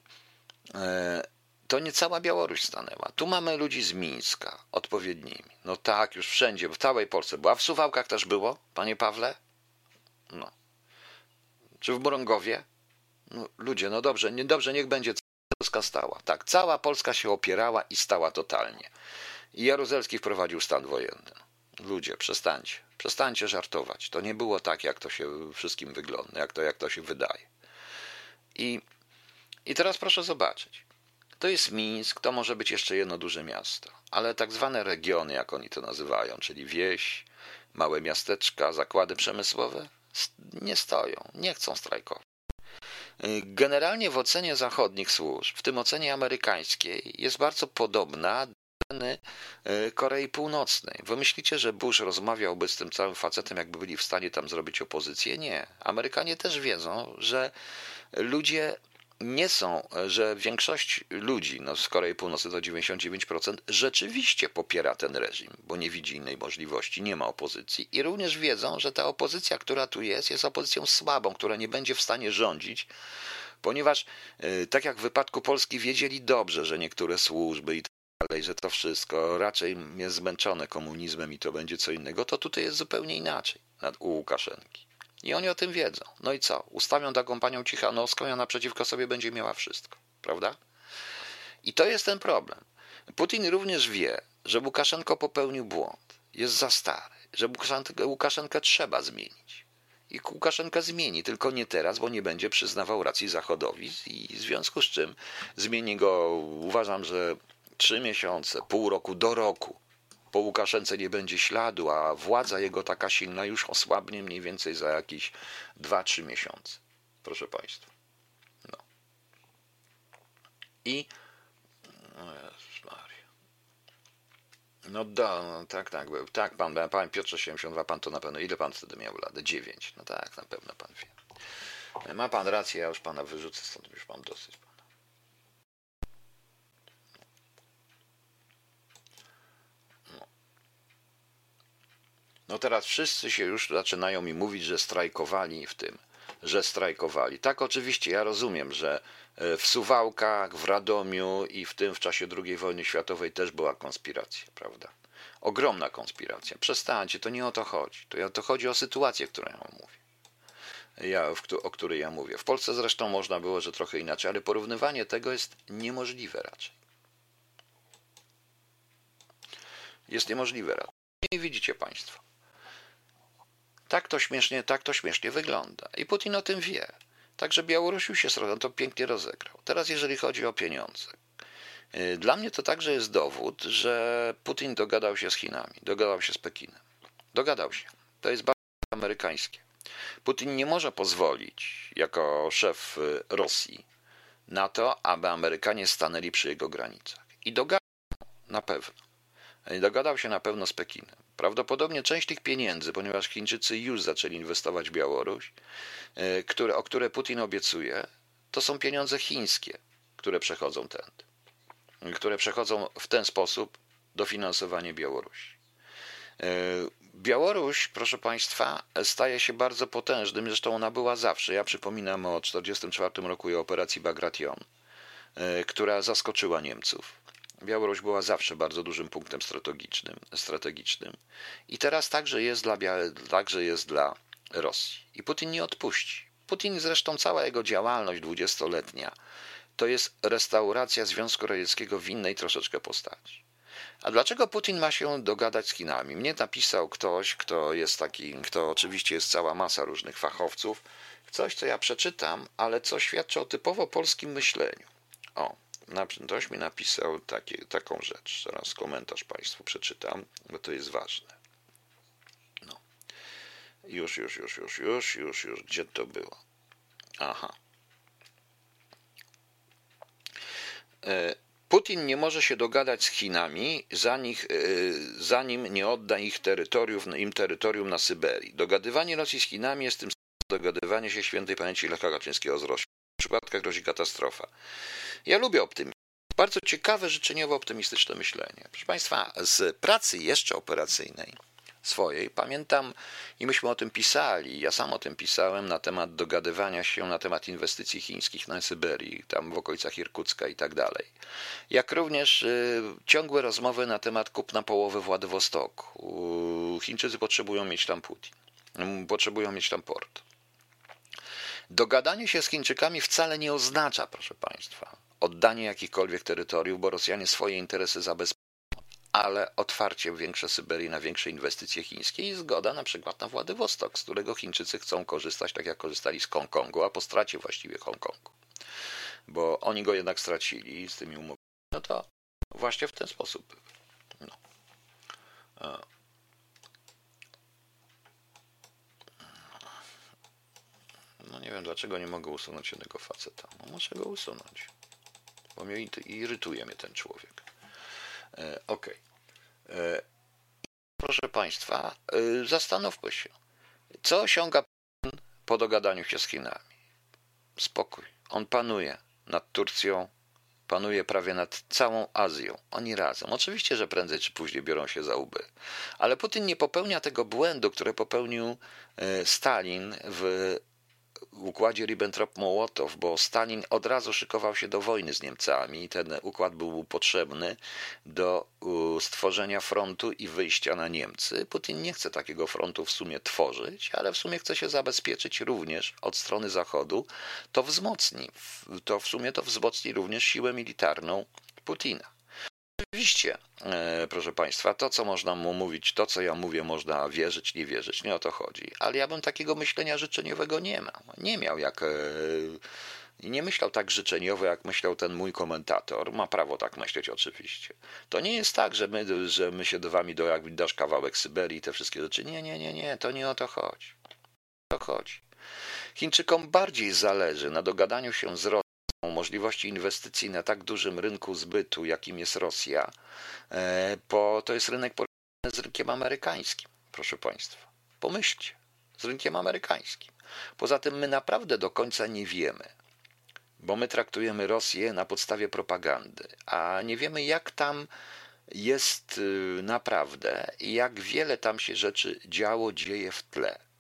e, to nie cała Białoruś stanęła. Tu mamy ludzi z Mińska, odpowiednimi. No tak, już wszędzie, w całej Polsce była. W Suwałkach też było, Panie Pawle? No. Czy w Morągowie? No, ludzie, no dobrze, nie, dobrze, niech będzie Polska stała. Tak, cała Polska się opierała i stała totalnie. I Jaruzelski wprowadził stan wojenny. Ludzie, przestańcie, przestańcie żartować. To nie było tak, jak to się wszystkim wygląda, jak to, jak to się wydaje. I, I teraz proszę zobaczyć. To jest Mińsk, to może być jeszcze jedno duże miasto, ale tak zwane regiony, jak oni to nazywają, czyli wieś, małe miasteczka, zakłady przemysłowe, nie stoją, nie chcą strajkować. Generalnie w ocenie zachodnich służb, w tym ocenie amerykańskiej, jest bardzo podobna do oceny e, Korei Północnej. Wy myślicie, że Bush rozmawiałby z tym całym facetem, jakby byli w stanie tam zrobić opozycję? Nie. Amerykanie też wiedzą, że ludzie nie są, że większość ludzi no z Korei Północnej to 99% rzeczywiście popiera ten reżim, bo nie widzi innej możliwości, nie ma opozycji i również wiedzą, że ta opozycja, która tu jest, jest opozycją słabą, która nie będzie w stanie rządzić, ponieważ y, tak jak w wypadku Polski wiedzieli dobrze, że niektóre służby i tak dalej, że to wszystko raczej jest zmęczone komunizmem i to będzie co innego, to tutaj jest zupełnie inaczej u Łukaszenki. I oni o tym wiedzą. No i co? Ustawią taką panią Cichanowską i ona przeciwko sobie będzie miała wszystko. Prawda? I to jest ten problem. Putin również wie, że Łukaszenko popełnił błąd. Jest za stary. Że Łukaszenkę, trzeba zmienić. I Łukaszenka zmieni, tylko nie teraz, bo nie będzie przyznawał racji Zachodowi i w związku z czym zmieni go, uważam, że trzy miesiące, pół roku do roku po Łukaszence nie będzie śladu, a władza jego taka silna już osłabnie mniej więcej za jakieś 2-3 miesiące. Proszę Państwa. No. I. No da, no, tak, tak, tak, pan, pan Piotrze 72, pan to na pewno, ile pan wtedy miał lat? 9. No tak, na pewno pan wie. Ma pan rację, ja już pana wyrzucę stąd, już mam dosyć. No teraz wszyscy się już zaczynają mi mówić, że strajkowali w tym, że strajkowali. Tak, oczywiście, ja rozumiem, że e, w Suwałkach, w Radomiu i w tym w czasie II wojny światowej też była konspiracja, prawda? Ogromna konspiracja. Przestańcie, to nie o to chodzi. To, to chodzi o sytuację, którą ja mówię. Ja, o której ja mówię. W Polsce zresztą można było, że trochę inaczej, ale porównywanie tego jest niemożliwe raczej. Jest niemożliwe raczej. Nie widzicie Państwo. Tak to śmiesznie, tak to śmiesznie wygląda. I Putin o tym wie. Także Białoruś już się to pięknie rozegrał. Teraz jeżeli chodzi o pieniądze. Y, dla mnie to także jest dowód, że Putin dogadał się z Chinami, dogadał się z Pekinem. Dogadał się. To jest bardzo amerykańskie. Putin nie może pozwolić, jako szef y, Rosji, na to, aby Amerykanie stanęli przy jego granicach. I dogadał na pewno. Dogadał się na pewno z Pekinem. Prawdopodobnie część tych pieniędzy, ponieważ Chińczycy już zaczęli inwestować w Białoruś, e, które, o które Putin obiecuje, to są pieniądze chińskie, które przechodzą tędy, które przechodzą w ten sposób dofinansowanie Białorusi. E, Białoruś, proszę Państwa, staje się bardzo potężnym, zresztą ona była zawsze. Ja przypominam o 1944 roku i operacji Bagration, e, która zaskoczyła Niemców. Białoruś była zawsze bardzo dużym punktem strategicznym, strategicznym. i teraz także jest, dla, także jest dla Rosji. I Putin nie odpuści. Putin, zresztą cała jego działalność dwudziestoletnia, to jest restauracja Związku Radzieckiego w innej troszeczkę postaci. A dlaczego Putin ma się dogadać z Chinami? Mnie napisał ktoś, kto jest taki, kto oczywiście jest cała masa różnych fachowców, coś, co ja przeczytam, ale co świadczy o typowo polskim myśleniu. O, ktoś mi napisał takie, taką rzecz. Zaraz komentarz Państwu przeczytam, bo to jest ważne. No. Już, już, już, już, już, już, już. Gdzie to było? Aha. E, Putin nie może się dogadać z Chinami, zanim, e, nie odda ich terytorium, im terytorium na Syberii. Dogadywanie Rosji z Chinami jest tym dogadywanie się świętej pamięci Lecha Kaczyńskiego z Rosją. W przypadkach grozi katastrofa. Ja lubię optymizm. Bardzo ciekawe, życzeniowo optymistyczne myślenie. Proszę Państwa, z pracy jeszcze operacyjnej swojej pamiętam i myśmy o tym pisali, ja sam o tym pisałem na temat dogadywania się na temat inwestycji chińskich na Syberii, tam w okolicach Irkucka i tak dalej. Jak również y, ciągłe rozmowy na temat kupna połowy Władywostoku. Chińczycy potrzebują mieć tam Putin, potrzebują mieć tam port. Dogadanie się z Chińczykami wcale nie oznacza, proszę Państwa, oddanie jakichkolwiek terytoriów, bo Rosjanie swoje interesy zabezpieczają, ale otwarcie większe Syberii na większe inwestycje chińskie i zgoda na przykład na Władywostok, z którego Chińczycy chcą korzystać, tak jak korzystali z Hongkongu, a po stracie właściwie Hongkongu. Bo oni go jednak stracili z tymi umowami. No to właśnie w ten sposób. No. No nie wiem, dlaczego nie mogę usunąć jednego faceta. No muszę go usunąć. Bo mnie irytuje mnie ten człowiek. E. Okay. E, proszę Państwa, e, zastanówmy się. Co osiąga po dogadaniu się z Chinami? Spokój. On panuje. nad Turcją, panuje prawie nad całą Azją. Oni razem. Oczywiście, że prędzej czy później biorą się za łby. Ale Putin nie popełnia tego błędu, który popełnił Stalin w układzie Ribbentrop-Mołotow, bo Stalin od razu szykował się do wojny z Niemcami ten układ był potrzebny do stworzenia frontu i wyjścia na Niemcy. Putin nie chce takiego frontu w sumie tworzyć, ale w sumie chce się zabezpieczyć również od strony Zachodu. To wzmocni, to w sumie to wzmocni również siłę militarną Putina. Oczywiście, e, proszę Państwa, to co można mu mówić, to co ja mówię, można wierzyć, nie wierzyć, nie o to chodzi. Ale ja bym takiego myślenia życzeniowego nie miał. Nie miał jak. E, nie myślał tak życzeniowo, jak myślał ten mój komentator. Ma prawo tak myśleć, oczywiście. To nie jest tak, że my, że my się do wami do jak dasz kawałek Syberii i te wszystkie rzeczy. Nie, nie, nie, nie, to nie o to chodzi. O to chodzi. Chińczykom bardziej zależy na dogadaniu się z Rosją możliwości inwestycji na tak dużym rynku zbytu, jakim jest Rosja, e, bo to jest rynek porównany z rynkiem amerykańskim, proszę Państwa. Pomyślcie, z rynkiem amerykańskim. Poza tym my naprawdę do końca nie wiemy, bo my traktujemy Rosję na podstawie propagandy, a nie wiemy, jak tam jest y, naprawdę i jak wiele tam się rzeczy działo, dzieje w tle.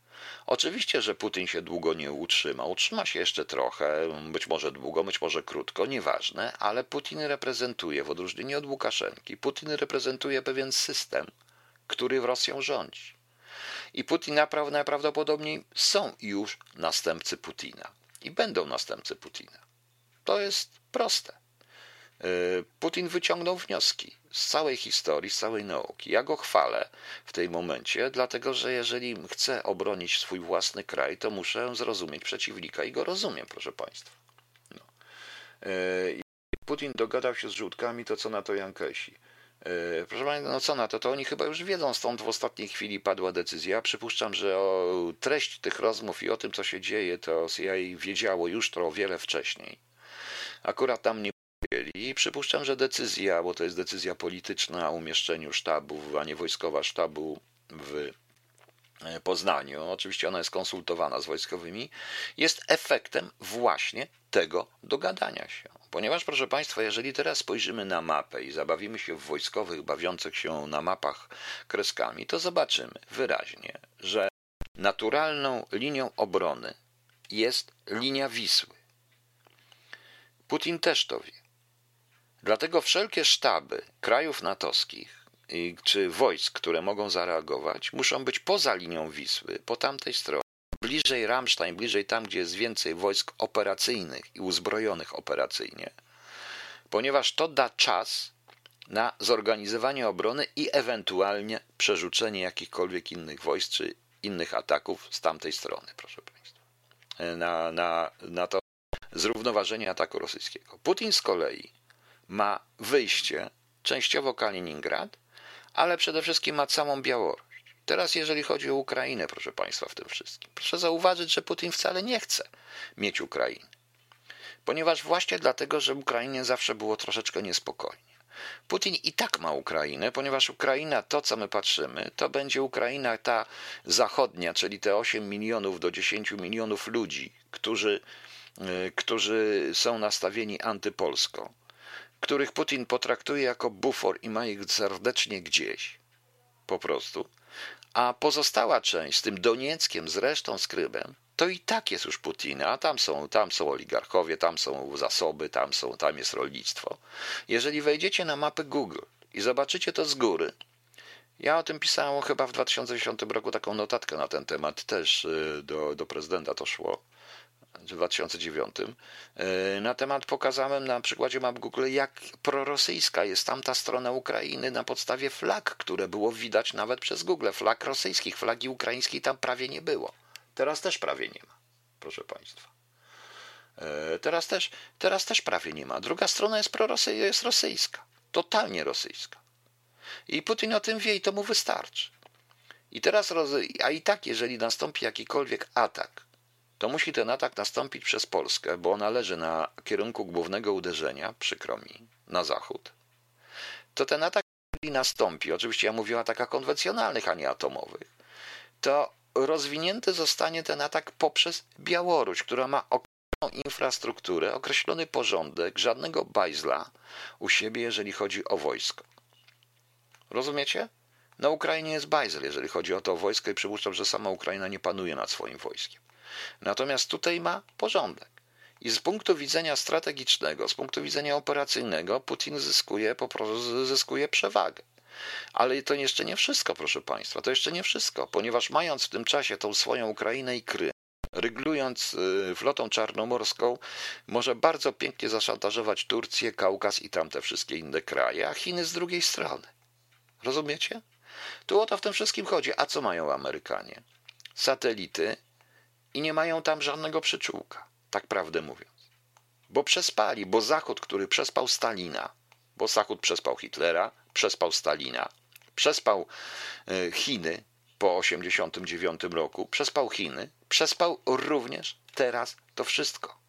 Oczywiście, że Putin się długo nie utrzyma. Utrzyma się jeszcze trochę, być może długo, być może krótko, nieważne, ale Putin reprezentuje, w odróżnieniu od Łukaszenki, Putin reprezentuje pewien system, który w Rosją rządzi. I Putin najprawdopodobniej są już następcy Putina. I będą następcy Putina. To jest proste. Y, Putin wyciągnął wnioski z całej historii, z całej nauki. Ja go chwalę w tej momencie, dlatego że jeżeli chcę obronić swój własny kraj, to muszę zrozumieć przeciwnika i go rozumiem, proszę Państwa. No. Y, Putin dogadał się z żółtkami, to co na to Jankesi? Y, proszę Państwa, no co na to, to oni chyba już wiedzą, stąd w ostatniej chwili padła decyzja. Przypuszczam, że o treść tych rozmów i o tym, co się dzieje, to CIA wiedziało już to o wiele wcześniej. Akurat tam nie i przypuszczam, że decyzja, bo to jest decyzja polityczna o umieszczeniu sztabu, a nie wojskowa sztabu w e, Poznaniu, oczywiście ona jest konsultowana z wojskowymi, jest efektem właśnie tego dogadania się. Ponieważ, proszę Państwa, jeżeli teraz spojrzymy na mapę i zabawimy się w wojskowych bawiących się na mapach kreskami, to zobaczymy wyraźnie, że naturalną linią obrony jest linia Wisły. Putin też to wie. Dlatego wszelkie sztaby krajów natowskich czy wojsk, które mogą zareagować, muszą być poza linią Wisły, po tamtej stronie, bliżej Ramstein, bliżej tam, gdzie jest więcej wojsk operacyjnych i uzbrojonych operacyjnie, ponieważ to da czas na zorganizowanie obrony i ewentualnie przerzucenie jakichkolwiek innych wojsk czy innych ataków z tamtej strony, proszę Państwa, na, na, na to zrównoważenie ataku rosyjskiego. Putin z kolei ma wyjście, częściowo Kaliningrad, ale przede wszystkim ma całą Białoruś. Teraz, jeżeli chodzi o Ukrainę, proszę Państwa, w tym wszystkim, proszę zauważyć, że Putin wcale nie chce mieć Ukrainy. Ponieważ właśnie dlatego, że Ukrainie zawsze było troszeczkę niespokojnie. Putin i tak ma Ukrainę, ponieważ Ukraina, to co my patrzymy, to będzie Ukraina ta zachodnia, czyli te 8 milionów do 10 milionów ludzi, którzy, y, którzy są nastawieni antypolsko których Putin potraktuje jako bufor i ma ich serdecznie gdzieś. Po prostu. A pozostała część z tym Donieckiem, z resztą z Krymem, to i tak jest już Putina, a tam są, tam są oligarchowie, tam są zasoby, tam, są, tam jest rolnictwo. Jeżeli wejdziecie na mapy Google i zobaczycie to z góry, ja o tym pisałem chyba w 2010 roku taką notatkę na ten temat, też y, do, do prezydenta to szło w 2009 e, na temat pokazałem na przykładzie map Google, jak prorosyjska jest tamta strona Ukrainy na podstawie flag, które było widać nawet przez Google, flag rosyjskich, flagi ukraińskiej tam prawie nie było. Teraz też prawie nie ma, proszę Państwa. E, teraz też, teraz też prawie nie ma. Druga strona jest, prorosy, jest rosyjska, totalnie rosyjska. I Putin o tym wie i to mu wystarczy. I teraz, a i tak, jeżeli nastąpi jakikolwiek atak to musi ten atak nastąpić przez Polskę, bo ona leży na kierunku głównego uderzenia, przykro mi, na zachód. To ten atak, nastąpi, oczywiście ja mówię o atakach konwencjonalnych, a nie atomowych, to rozwinięty zostanie ten atak poprzez Białoruś, która ma infrastrukturę, określony porządek, żadnego bajzla u siebie, jeżeli chodzi o wojsko. Rozumiecie? Na Ukrainie jest bajzel, jeżeli chodzi o to wojsko i przypuszczam, że sama Ukraina nie panuje nad swoim wojskiem. Natomiast tutaj ma porządek. I z punktu widzenia strategicznego, z punktu widzenia operacyjnego, Putin zyskuje, po prostu zyskuje przewagę. Ale to jeszcze nie wszystko, proszę Państwa, to jeszcze nie wszystko, ponieważ mając w tym czasie tą swoją Ukrainę i Krym, ryglując y, flotą czarnomorską, może bardzo pięknie zaszantażować Turcję, Kaukaz i tamte wszystkie inne kraje, a Chiny z drugiej strony. Rozumiecie? Tu o to w tym wszystkim chodzi. A co mają Amerykanie? Satelity i nie mają tam żadnego przyczółka, tak prawdę mówiąc. Bo przespali, bo Zachód, który przespał Stalina, bo Zachód przespał Hitlera, przespał Stalina, przespał e, Chiny po 1989 roku, przespał Chiny, przespał również teraz to wszystko.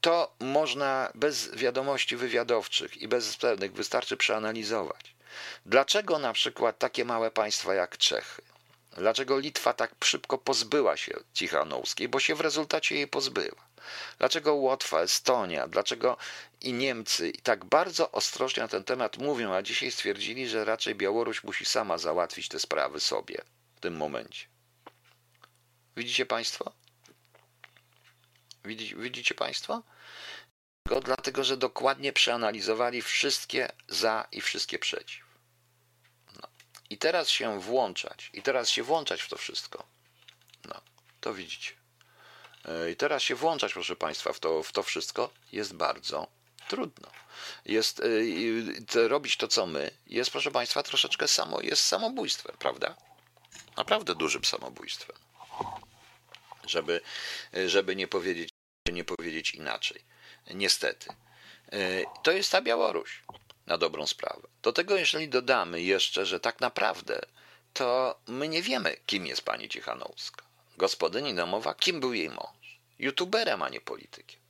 To można bez wiadomości wywiadowczych i bez pewnych wystarczy przeanalizować. Dlaczego na przykład takie małe państwa jak Czechy, dlaczego Litwa tak szybko pozbyła się Cichanowskiej, bo się w rezultacie jej pozbyła? Dlaczego Łotwa, Estonia, dlaczego i Niemcy i tak bardzo ostrożnie na ten temat mówią, a dzisiaj stwierdzili, że raczej Białoruś musi sama załatwić te sprawy sobie w tym momencie? Widzicie Państwo? Widzicie Państwo? Dlatego, że dokładnie przeanalizowali wszystkie za i wszystkie przeciw. I teraz się włączać, i teraz się włączać w to wszystko. No, to widzicie. E, I teraz się włączać, proszę Państwa, w to, w to wszystko jest bardzo trudno. Jest, y, robić to, co my, jest, proszę Państwa, troszeczkę samo, jest samobójstwem, prawda? Naprawdę dużym samobójstwem. Żeby, żeby nie, powiedzieć, nie powiedzieć inaczej. Niestety. E, to jest ta Białoruś, na dobrą sprawę. Do tego, jeżeli dodamy jeszcze, że tak naprawdę to my nie wiemy, kim jest pani Cichanowska. Gospodyni domowa, kim był jej mąż? YouTuberem, a nie politykiem.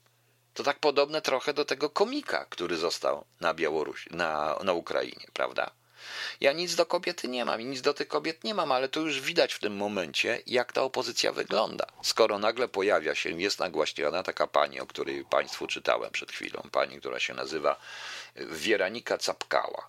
To tak podobne trochę do tego komika, który został na Białorusi, na, na Ukrainie, prawda? Ja nic do kobiety nie mam i nic do tych kobiet nie mam, ale to już widać w tym momencie, jak ta opozycja wygląda. Skoro nagle pojawia się, jest nagłaśniona taka pani, o której Państwu czytałem przed chwilą, pani, która się nazywa Wieranika Capkała.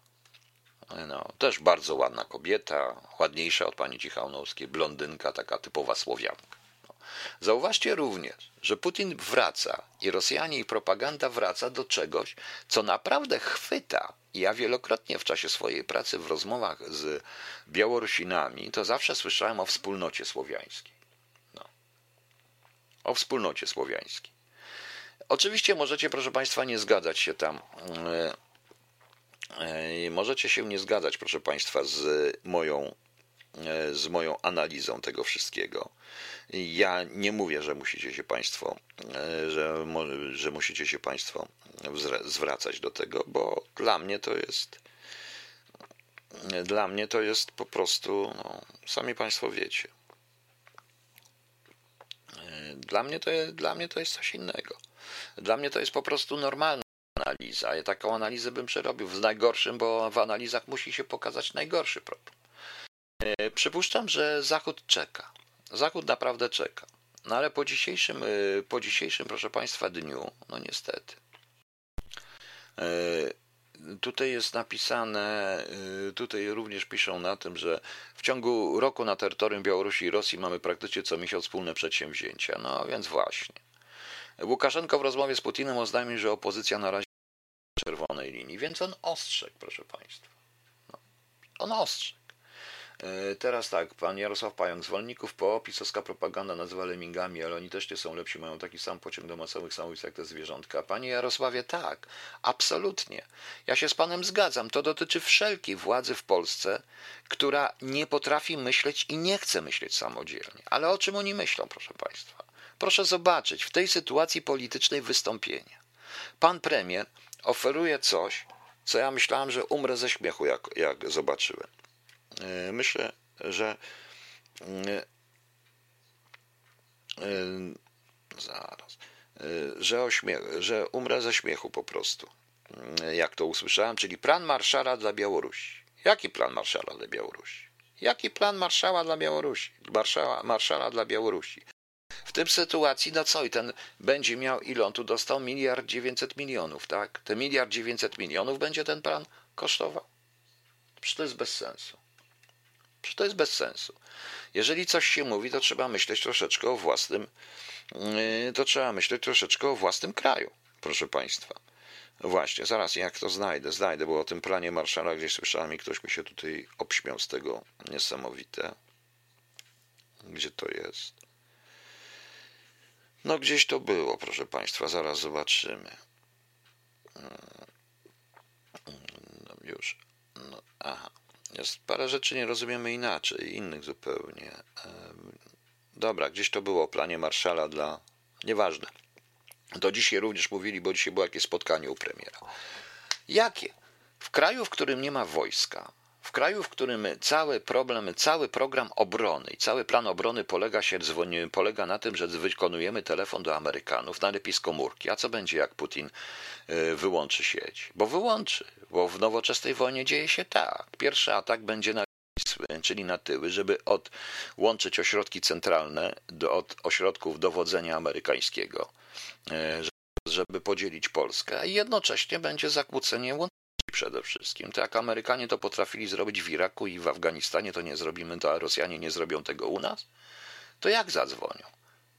No, też bardzo ładna kobieta, ładniejsza od pani Cichanowskiej, blondynka, taka typowa Słowianka. No. Zauważcie również, że Putin wraca i Rosjanie i propaganda wraca do czegoś, co naprawdę chwyta ja wielokrotnie w czasie swojej pracy w rozmowach z Białorusinami to zawsze słyszałem o wspólnocie słowiańskiej. No. O wspólnocie słowiańskiej. Oczywiście możecie, proszę Państwa, nie zgadzać się tam. E, e, możecie się nie zgadzać, proszę Państwa, z moją, z moją analizą tego wszystkiego. Ja nie mówię, że musicie się Państwo, że, że musicie się Państwo zwracać do tego, bo dla mnie to jest dla mnie to jest po prostu, no, sami Państwo wiecie. Dla mnie, to jest, dla mnie to jest coś innego. Dla mnie to jest po prostu normalna analiza. Ja taką analizę bym przerobił w najgorszym, bo w analizach musi się pokazać najgorszy problem. E, przypuszczam, że Zachód czeka. Zachód naprawdę czeka. No ale po dzisiejszym, e, po dzisiejszym, proszę Państwa, dniu, no niestety, E, tutaj jest napisane, tutaj również piszą na tym, że w ciągu roku na terytorium Białorusi i Rosji mamy praktycznie co miesiąc wspólne przedsięwzięcia. No więc właśnie. Łukaszenko w rozmowie z Putinem oznajmił, że opozycja na razie czerwonej linii, więc on ostrzegł, proszę Państwa. No, on ostrzegł. E, teraz tak, pan Jarosław Pająk, zwolenników po pisowska propaganda nazywa lemmingami, ale oni też nie są lepsi, mają taki sam pociąg do masowych samobójstw jak te zwierzątka. Panie Jarosławie, tak, absolutnie. Ja się z panem zgadzam. To dotyczy wszelkiej władzy w Polsce, która nie potrafi myśleć i nie chce myśleć samodzielnie. Ale o czym oni myślą, proszę państwa? Proszę zobaczyć w tej sytuacji politycznej wystąpienia. Pan premier oferuje coś, co ja myślałem, że umrę ze śmiechu, jak, jak zobaczyłem. E, myślę, że e, e, zaraz, że, ośmie, że umrę ze śmiechu po prostu, jak to usłyszałem, czyli plan marszala dla Białorusi. Jaki plan marszala dla Białorusi? Jaki plan marszała dla Białorusi? Marszała, marszala dla Białorusi. W tym sytuacji, no co, i ten będzie miał, ile on tu dostał? Miliard dziewięćset milionów, tak? Te miliard dziewięćset milionów będzie ten plan kosztował? Przecież to jest bez sensu. Przecież to jest bez sensu. Jeżeli coś się mówi, to trzeba myśleć troszeczkę o własnym, yy, to trzeba myśleć troszeczkę o własnym kraju, proszę Państwa. Właśnie, zaraz jak to znajdę, znajdę, bo o tym planie Marszala gdzieś słyszałem i ktoś mi się tutaj obśmiał z tego niesamowite. Gdzie to jest? No gdzieś to było, proszę Państwa, zaraz zobaczymy. No, już. No, aha. Jest parę rzeczy nie rozumiemy inaczej, innych zupełnie. Dobra, gdzieś to było o planie Marszala dla. Nieważne. To dzisiaj również mówili, bo dzisiaj było jakieś spotkanie u premiera. Jakie? W kraju, w którym nie ma wojska, kraju, w którym cały problem, cały program obrony i cały plan obrony polega, się, polega na tym, że wykonujemy telefon do Amerykanów, najlepiej z komórki. A co będzie, jak Putin y, wyłączy sieć? Bo wyłączy, bo w nowoczesnej wojnie dzieje się tak. Pierwszy atak będzie na czyli na tyły, żeby odłączyć ośrodki centralne do, od ośrodków dowodzenia amerykańskiego, y, żeby podzielić Polskę, i jednocześnie będzie zakłócenie łączności przede wszystkim. To jak Amerykanie to potrafili zrobić w Iraku i w Afganistanie, to nie zrobimy to, a Rosjanie nie zrobią tego u nas? To jak zadzwonią?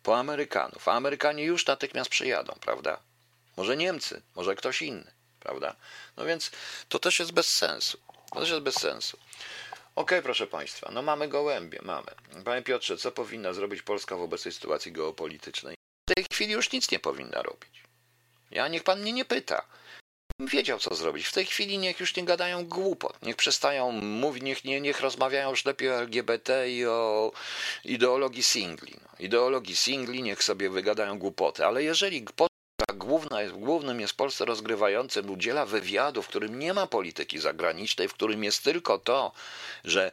Po Amerykanów. A Amerykanie już natychmiast przyjadą, prawda? Może Niemcy, może ktoś inny, prawda? No więc to też jest bez sensu. To też jest bez sensu. Okay, proszę Państwa, no mamy gołębie, mamy. Panie Piotrze, co powinna zrobić Polska w obecnej sytuacji geopolitycznej? W tej chwili już nic nie powinna robić. Ja niech Pan mnie nie pyta wiedział, co zrobić. W tej chwili niech już nie gadają głupot, niech przestają mówić, niech, nie, niech rozmawiają już lepiej o LGBT i o ideologii singli. No, ideologii singli niech sobie wygadają głupoty, ale jeżeli główna jest, głównym jest Polsce rozgrywającym, udziela wywiadu, w którym nie ma polityki zagranicznej, w którym jest tylko to, że,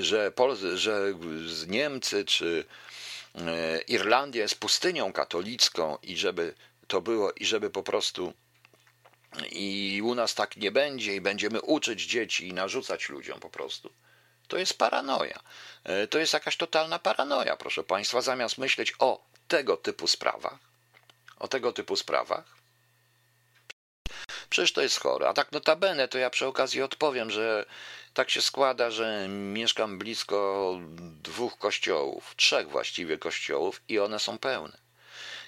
że, Pol że Niemcy czy e, Irlandia jest pustynią katolicką i żeby to było, i żeby po prostu i u nas tak nie będzie i będziemy uczyć dzieci i narzucać ludziom po prostu. To jest paranoja. E, to jest jakaś totalna paranoja, proszę Państwa, zamiast myśleć o tego typu sprawach, o tego typu sprawach. Przecież to jest chore. A tak notabene, to ja przy okazji odpowiem, że tak się składa, że mieszkam blisko dwóch kościołów, trzech właściwie kościołów i one są pełne.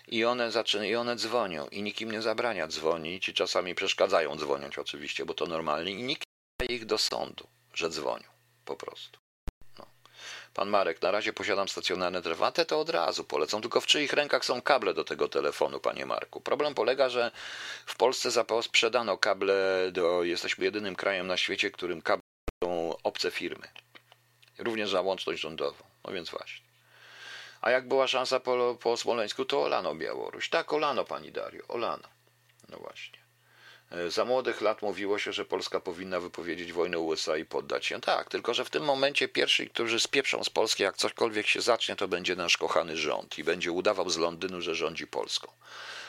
I one, zaczynają, I one dzwonią i nikt im nie zabrania dzwonić i czasami przeszkadzają dzwonić oczywiście, bo to normalnie i nikt nie ich do sądu, że dzwonią po prostu. No. Pan Marek, na razie posiadam stacjonarne telefony, to od razu polecą, tylko w czyich rękach są kable do tego telefonu, panie Marku. Problem polega, że w Polsce sprzedano kable, do, jesteśmy jedynym krajem na świecie, którym kable są obce firmy. Również za łączność rządową. No więc właśnie. A jak była szansa po, po Smoleńsku, to olano Białoruś. Tak, olano pani Dario, olano. No właśnie. E, za młodych lat mówiło się, że Polska powinna wypowiedzieć wojnę USA i poddać się. Tak, tylko że w tym momencie pierwsi, którzy spieprzą z Polski, jak cośkolwiek się zacznie, to będzie nasz kochany rząd i będzie udawał z Londynu, że rządzi Polską.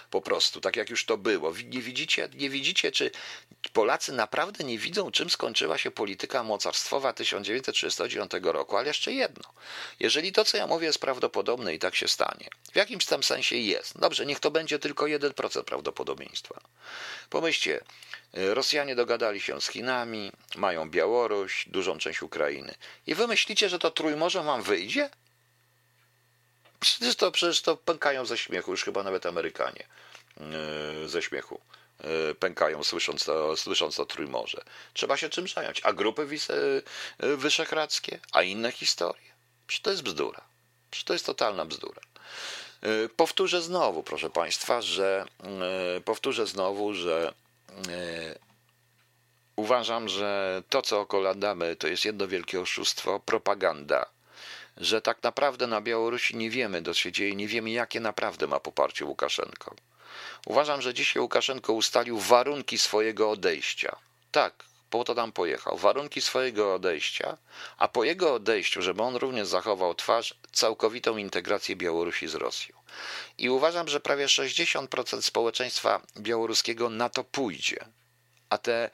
Po prostu, tak jak już to było. Nie widzicie, nie widzicie, czy Polacy naprawdę nie widzą, czym skończyła się polityka mocarstwowa 1939 roku. Ale jeszcze jedno. Jeżeli to, co ja mówię, jest prawdopodobne i tak się stanie, w jakimś tam sensie jest. Dobrze, niech to będzie tylko 1% prawdopodobieństwa. Pomyślcie, Rosjanie dogadali się z Chinami, mają Białoruś, dużą część Ukrainy. I wy myślicie, że to Trójmorze wam wyjdzie? Przecież to, przecież to pękają ze śmiechu, już chyba nawet Amerykanie yy, ze śmiechu yy, pękają, słysząc to, słysząc to Trójmorze. Trzeba się czym zająć. A grupy yy, wyszehradzkie, a inne historie. Przecież to jest bzdura. Przecież to jest totalna bzdura. Powtórzę znowu, proszę Państwa, że powtórzę znowu, że uważam, że to, co okoladamy, to jest jedno wielkie oszustwo, propaganda że tak naprawdę na Białorusi nie wiemy, co się dzieje, nie wiemy, jakie naprawdę ma poparcie Łukaszenko. Uważam, że dzisiaj Łukaszenko ustalił warunki swojego odejścia. Tak, po to tam pojechał. Warunki swojego odejścia, a po jego odejściu, żeby on również zachował twarz, całkowitą integrację Białorusi z Rosją. I uważam, że prawie 60% społeczeństwa białoruskiego na to pójdzie. A te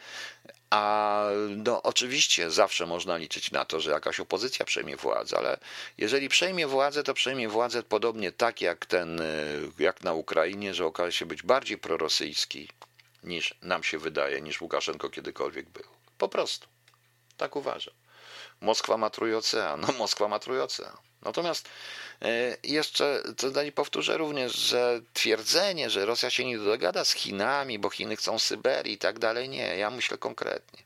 A no, oczywiście zawsze można liczyć na to, że jakaś opozycja przejmie władzę, ale jeżeli przejmie władzę, to przejmie władzę podobnie tak jak ten, jak na Ukrainie, że okaże się być bardziej prorosyjski niż nam się wydaje, niż Łukaszenko kiedykolwiek był. Po prostu. Tak uważam. Moskwa ma trójocean. No Moskwa ma trójocean. Natomiast e, jeszcze tutaj powtórzę również, że twierdzenie, że Rosja się nie dogada z Chinami, bo Chiny chcą Syberii i tak dalej, nie. Ja myślę konkretnie.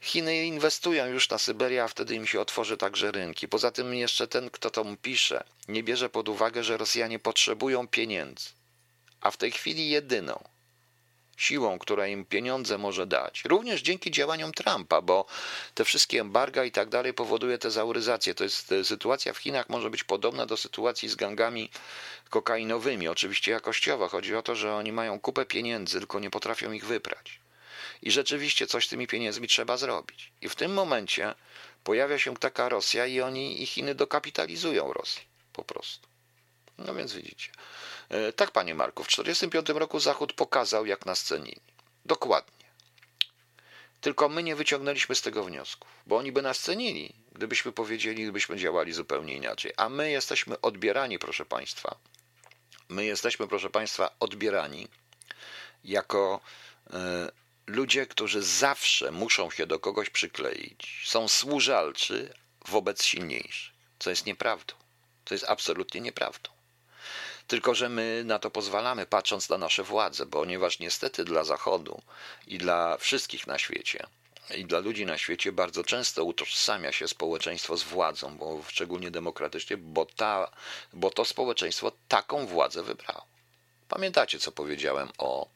Chiny inwestują już na Syberię, a wtedy im się otworzy także rynki. Poza tym jeszcze ten, kto to pisze, nie bierze pod uwagę, że Rosjanie potrzebują pieniędzy. A w tej chwili jedyną, siłą, która im pieniądze może dać. Również dzięki działaniom Trumpa, bo te wszystkie embarga i tak dalej powoduje tezauryzację. To jest e, sytuacja w Chinach może być podobna do sytuacji z gangami kokainowymi, oczywiście jakościowo. Chodzi o to, że oni mają kupę pieniędzy, tylko nie potrafią ich wyprać. I rzeczywiście coś z tymi pieniędzmi trzeba zrobić. I w tym momencie pojawia się taka Rosja i oni i Chiny dokapitalizują Rosję. Po prostu. No więc widzicie. E, tak, panie Marku, w 1945 roku Zachód pokazał, jak nas cenili. Dokładnie. Tylko my nie wyciągnęliśmy z tego wniosków, bo oni by nas cenili, gdybyśmy powiedzieli, gdybyśmy działali zupełnie inaczej. A my jesteśmy odbierani, proszę państwa. My jesteśmy, proszę państwa, odbierani jako e, ludzie, którzy zawsze muszą się do kogoś przykleić. Są służalczy wobec silniejszych, co jest nieprawdą. To jest absolutnie nieprawdą. Tylko, że my na to pozwalamy, patrząc na nasze władze, ponieważ niestety dla Zachodu i dla wszystkich na świecie, i dla ludzi na świecie bardzo często utożsamia się społeczeństwo z władzą, bo szczególnie demokratycznie, bo, ta, bo to społeczeństwo taką władzę wybrało. Pamiętacie, co powiedziałem o.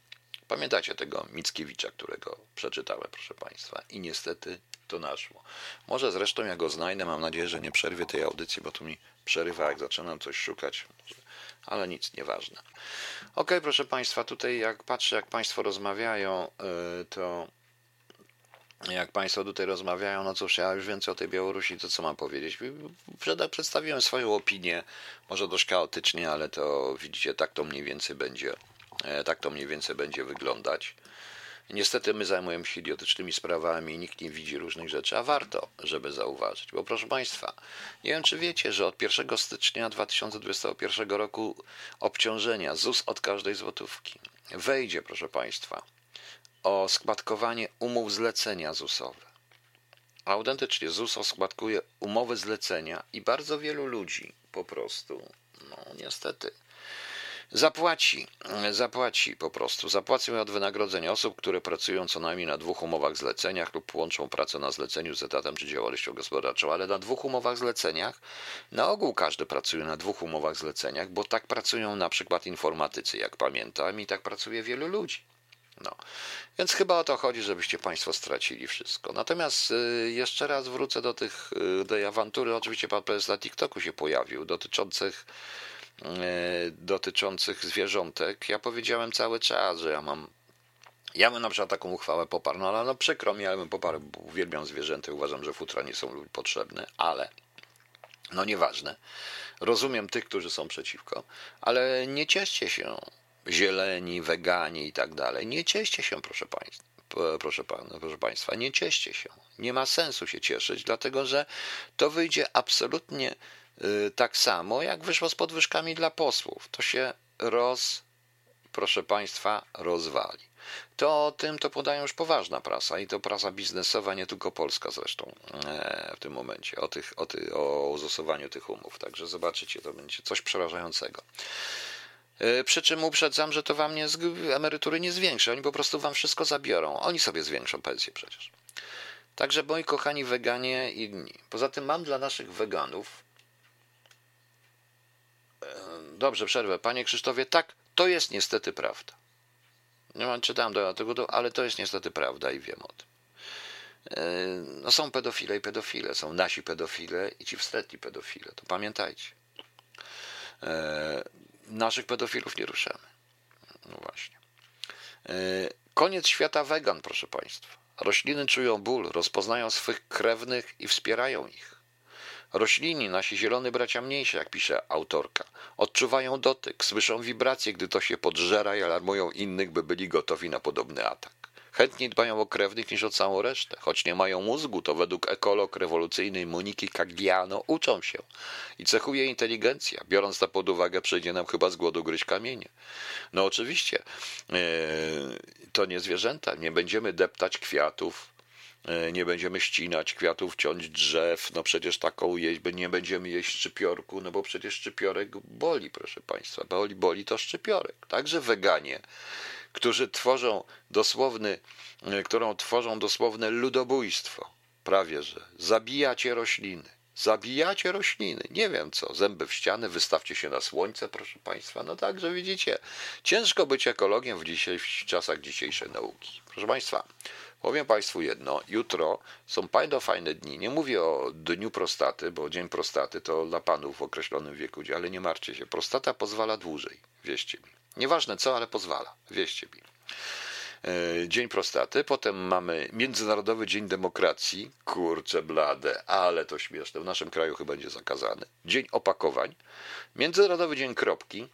Pamiętacie tego Mickiewicza, którego przeczytałem, proszę Państwa, i niestety to naszło. Może zresztą ja go znajdę, mam nadzieję, że nie przerwie tej audycji, bo tu mi przerywa, jak zaczynam coś szukać ale nic, nieważne. Ok, proszę Państwa, tutaj jak patrzę, jak Państwo rozmawiają, y, to jak Państwo tutaj rozmawiają, no cóż, ja już więcej o tej Białorusi, to co mam powiedzieć? Przedstawiłem swoją opinię, może dość chaotycznie, ale to widzicie, tak to mniej więcej będzie, e, tak to mniej więcej będzie wyglądać. Niestety my zajmujemy się idiotycznymi sprawami i nikt nie widzi różnych rzeczy, a warto, żeby zauważyć. Bo proszę Państwa, nie wiem czy wiecie, że od 1 stycznia 2021 roku obciążenia ZUS od każdej złotówki wejdzie, proszę Państwa, o składkowanie umów zlecenia ZUS-owe. Autentycznie ZUS oskładkuje umowy zlecenia i bardzo wielu ludzi po prostu, no niestety, Zapłaci, zapłaci po prostu. Zapłacą od wynagrodzenia osób, które pracują co najmniej na dwóch umowach zleceniach lub łączą pracę na zleceniu z etatem czy działalnością gospodarczą, ale na dwóch umowach zleceniach, na ogół każdy pracuje na dwóch umowach zleceniach, bo tak pracują na przykład informatycy, jak pamiętam, i tak pracuje wielu ludzi. No. Więc chyba o to chodzi, żebyście Państwo stracili wszystko. Natomiast y, jeszcze raz wrócę do tych, y, tej awantury. Oczywiście pan prezes na TikToku się pojawił, dotyczących dotyczących zwierzątek, ja powiedziałem cały czas, że ja mam. Ja bym na przykład taką uchwałę poparł, no ale no przykro mi, ale bym poparł, uwielbiam zwierzęta, uważam, że futra nie są potrzebne, ale no nieważne. Rozumiem tych, którzy są przeciwko, ale nie cieszcie się zieleni, wegani i tak dalej. Nie cieszcie się, proszę państwa. Proszę, pan, proszę Państwa, nie cieszcie się. Nie ma sensu się cieszyć, dlatego że to wyjdzie absolutnie tak samo jak wyszło z podwyżkami dla posłów. To się roz, proszę Państwa, rozwali. To o tym to podają już poważna prasa i to prasa biznesowa, nie tylko polska zresztą e, w tym momencie, o, tych, o, ty, o zastosowaniu tych umów. Także zobaczycie, to będzie coś przerażającego. E, przy czym uprzedzam, że to wam nie, emerytury nie zwiększy. Oni po prostu wam wszystko zabiorą. Oni sobie zwiększą pensję przecież. Także moi kochani weganie i inni. Poza tym mam dla naszych weganów Dobrze, przerwę. Panie Krzysztofie, tak, to jest niestety prawda. Nie mam czytałem do tego, ale to jest niestety prawda i wiem o tym. E, no są pedofile i pedofile, są nasi pedofile i ci wstretni pedofile, to pamiętajcie. E, naszych pedofilów nie ruszamy. No właśnie. E, koniec świata wegan, proszę Państwa. Rośliny czują ból, rozpoznają swych krewnych i wspierają ich. Roślini, nasi zielone bracia mniejsze, jak pisze autorka, odczuwają dotyk, słyszą wibracje, gdy to się podżera i alarmują innych, by byli gotowi na podobny atak. Chętniej dbają o krewnych niż o całą resztę. Choć nie mają mózgu, to według ekolog rewolucyjnej Moniki Cagliano uczą się. I cechuje inteligencja. Biorąc to pod uwagę, przejdzie nam chyba z głodu gryźć kamienie. No oczywiście, yy, to nie zwierzęta. Nie będziemy deptać kwiatów, nie będziemy ścinać kwiatów, ciąć drzew, no przecież taką jeść, nie będziemy jeść szczypiorku, no bo przecież szczypiorek boli, proszę Państwa, boli, boli to szczypiorek. Także weganie, którzy tworzą dosłowny, e, którą tworzą dosłowne ludobójstwo, prawie że zabijacie rośliny, zabijacie rośliny, nie wiem co, zęby w ściany, wystawcie się na słońce, proszę Państwa, no także widzicie, ciężko być ekologiem w, dzisiaj, w czasach dzisiejszej nauki. Proszę Państwa, Powiem Państwu jedno, jutro są bardzo fajne dni. Nie mówię o dniu prostaty, bo dzień prostaty to dla panów w określonym wieku, ale nie martwcie się. Prostata pozwala dłużej, wieście mi. Nieważne co, ale pozwala, wieście mi. E, dzień prostaty, potem mamy Międzynarodowy Dzień Demokracji, kurcze blade, ale to śmieszne, w naszym kraju chyba będzie zakazany. Dzień opakowań, Międzynarodowy Dzień Kropki,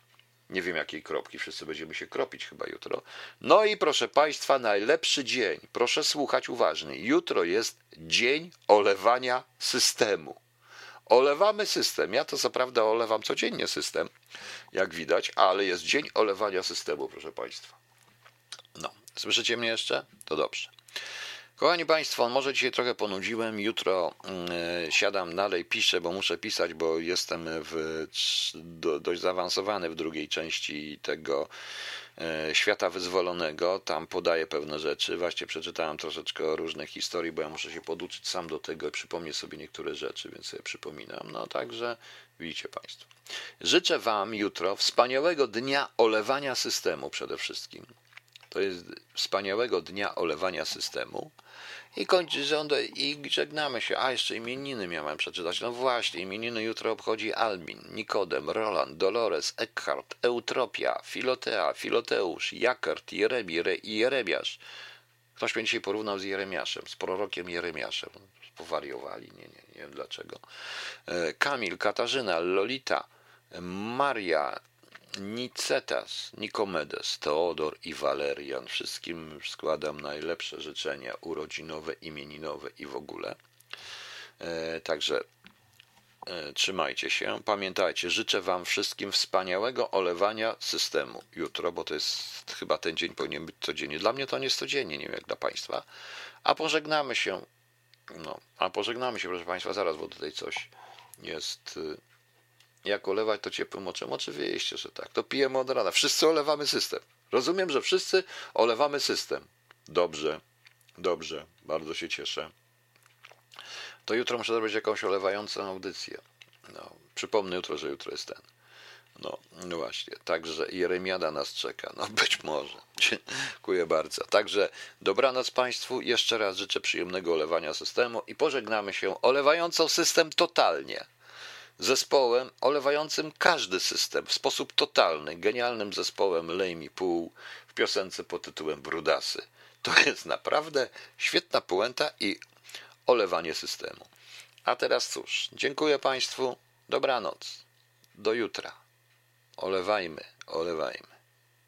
nie wiem jakiej kropki, wszyscy będziemy się kropić chyba jutro. No i proszę Państwa, najlepszy dzień. Proszę słuchać uważnie. Jutro jest dzień olewania systemu. Olewamy system. Ja to co prawda olewam codziennie system, jak widać, ale jest dzień olewania systemu, proszę Państwa. No, słyszycie mnie jeszcze? To dobrze. Kochani Państwo, może dzisiaj trochę ponudziłem. Jutro y, siadam dalej, piszę, bo muszę pisać, bo jestem w, do, dość zaawansowany w drugiej części tego y, świata wyzwolonego. Tam podaję pewne rzeczy. Właśnie przeczytałem troszeczkę o różnych historii, bo ja muszę się poduczyć sam do tego i przypomnieć sobie niektóre rzeczy, więc sobie przypominam. No także widzicie Państwo. Życzę Wam jutro wspaniałego dnia olewania systemu przede wszystkim. To jest wspaniałego dnia olewania systemu. I kończy rząd i żegnamy się. A jeszcze imieniny miałem przeczytać. No właśnie, imieniny jutro obchodzi Albin, Nikodem, Roland, Dolores, Eckhart, Eutropia, Filotea, Filoteusz, Jakert, Jeremi, Re, Jeremiasz. Ktoś mnie dzisiaj porównał z Jeremiaszem, z prorokiem Jeremiaszem. Powariowali, nie, nie, nie wiem dlaczego. E, Kamil, Katarzyna, Lolita, Maria, Nicetas, Nikomedes, Teodor i Walerian. Wszystkim składam najlepsze życzenia urodzinowe, imieninowe i w ogóle. E, także e, trzymajcie się. Pamiętajcie, życzę Wam wszystkim wspaniałego olewania systemu jutro, bo to jest chyba ten dzień powinien być codziennie. Dla mnie to nie jest codziennie, nie wiem jak dla Państwa. A pożegnamy się. No, a pożegnamy się, proszę Państwa, zaraz, bo tutaj coś jest. Jak olewać to ciepłym oczem? Oczywiście, że tak. To pijemy od rana. Wszyscy olewamy system. Rozumiem, że wszyscy olewamy system. Dobrze, dobrze, bardzo się cieszę. To jutro muszę zrobić jakąś olewającą audycję. No, przypomnę jutro, że jutro jest ten. No, no właśnie, także Jeremiada nas czeka. No być może. Dziękuję bardzo. Także dobranoc Państwu. Jeszcze raz życzę przyjemnego olewania systemu i pożegnamy się olewającą system totalnie zespołem olewającym każdy system w sposób totalny, genialnym zespołem Lej mi pół w piosence pod tytułem Brudasy. To jest naprawdę świetna puenta i olewanie systemu. A teraz cóż, dziękuję Państwu, dobranoc, do jutra. Olewajmy, olewajmy.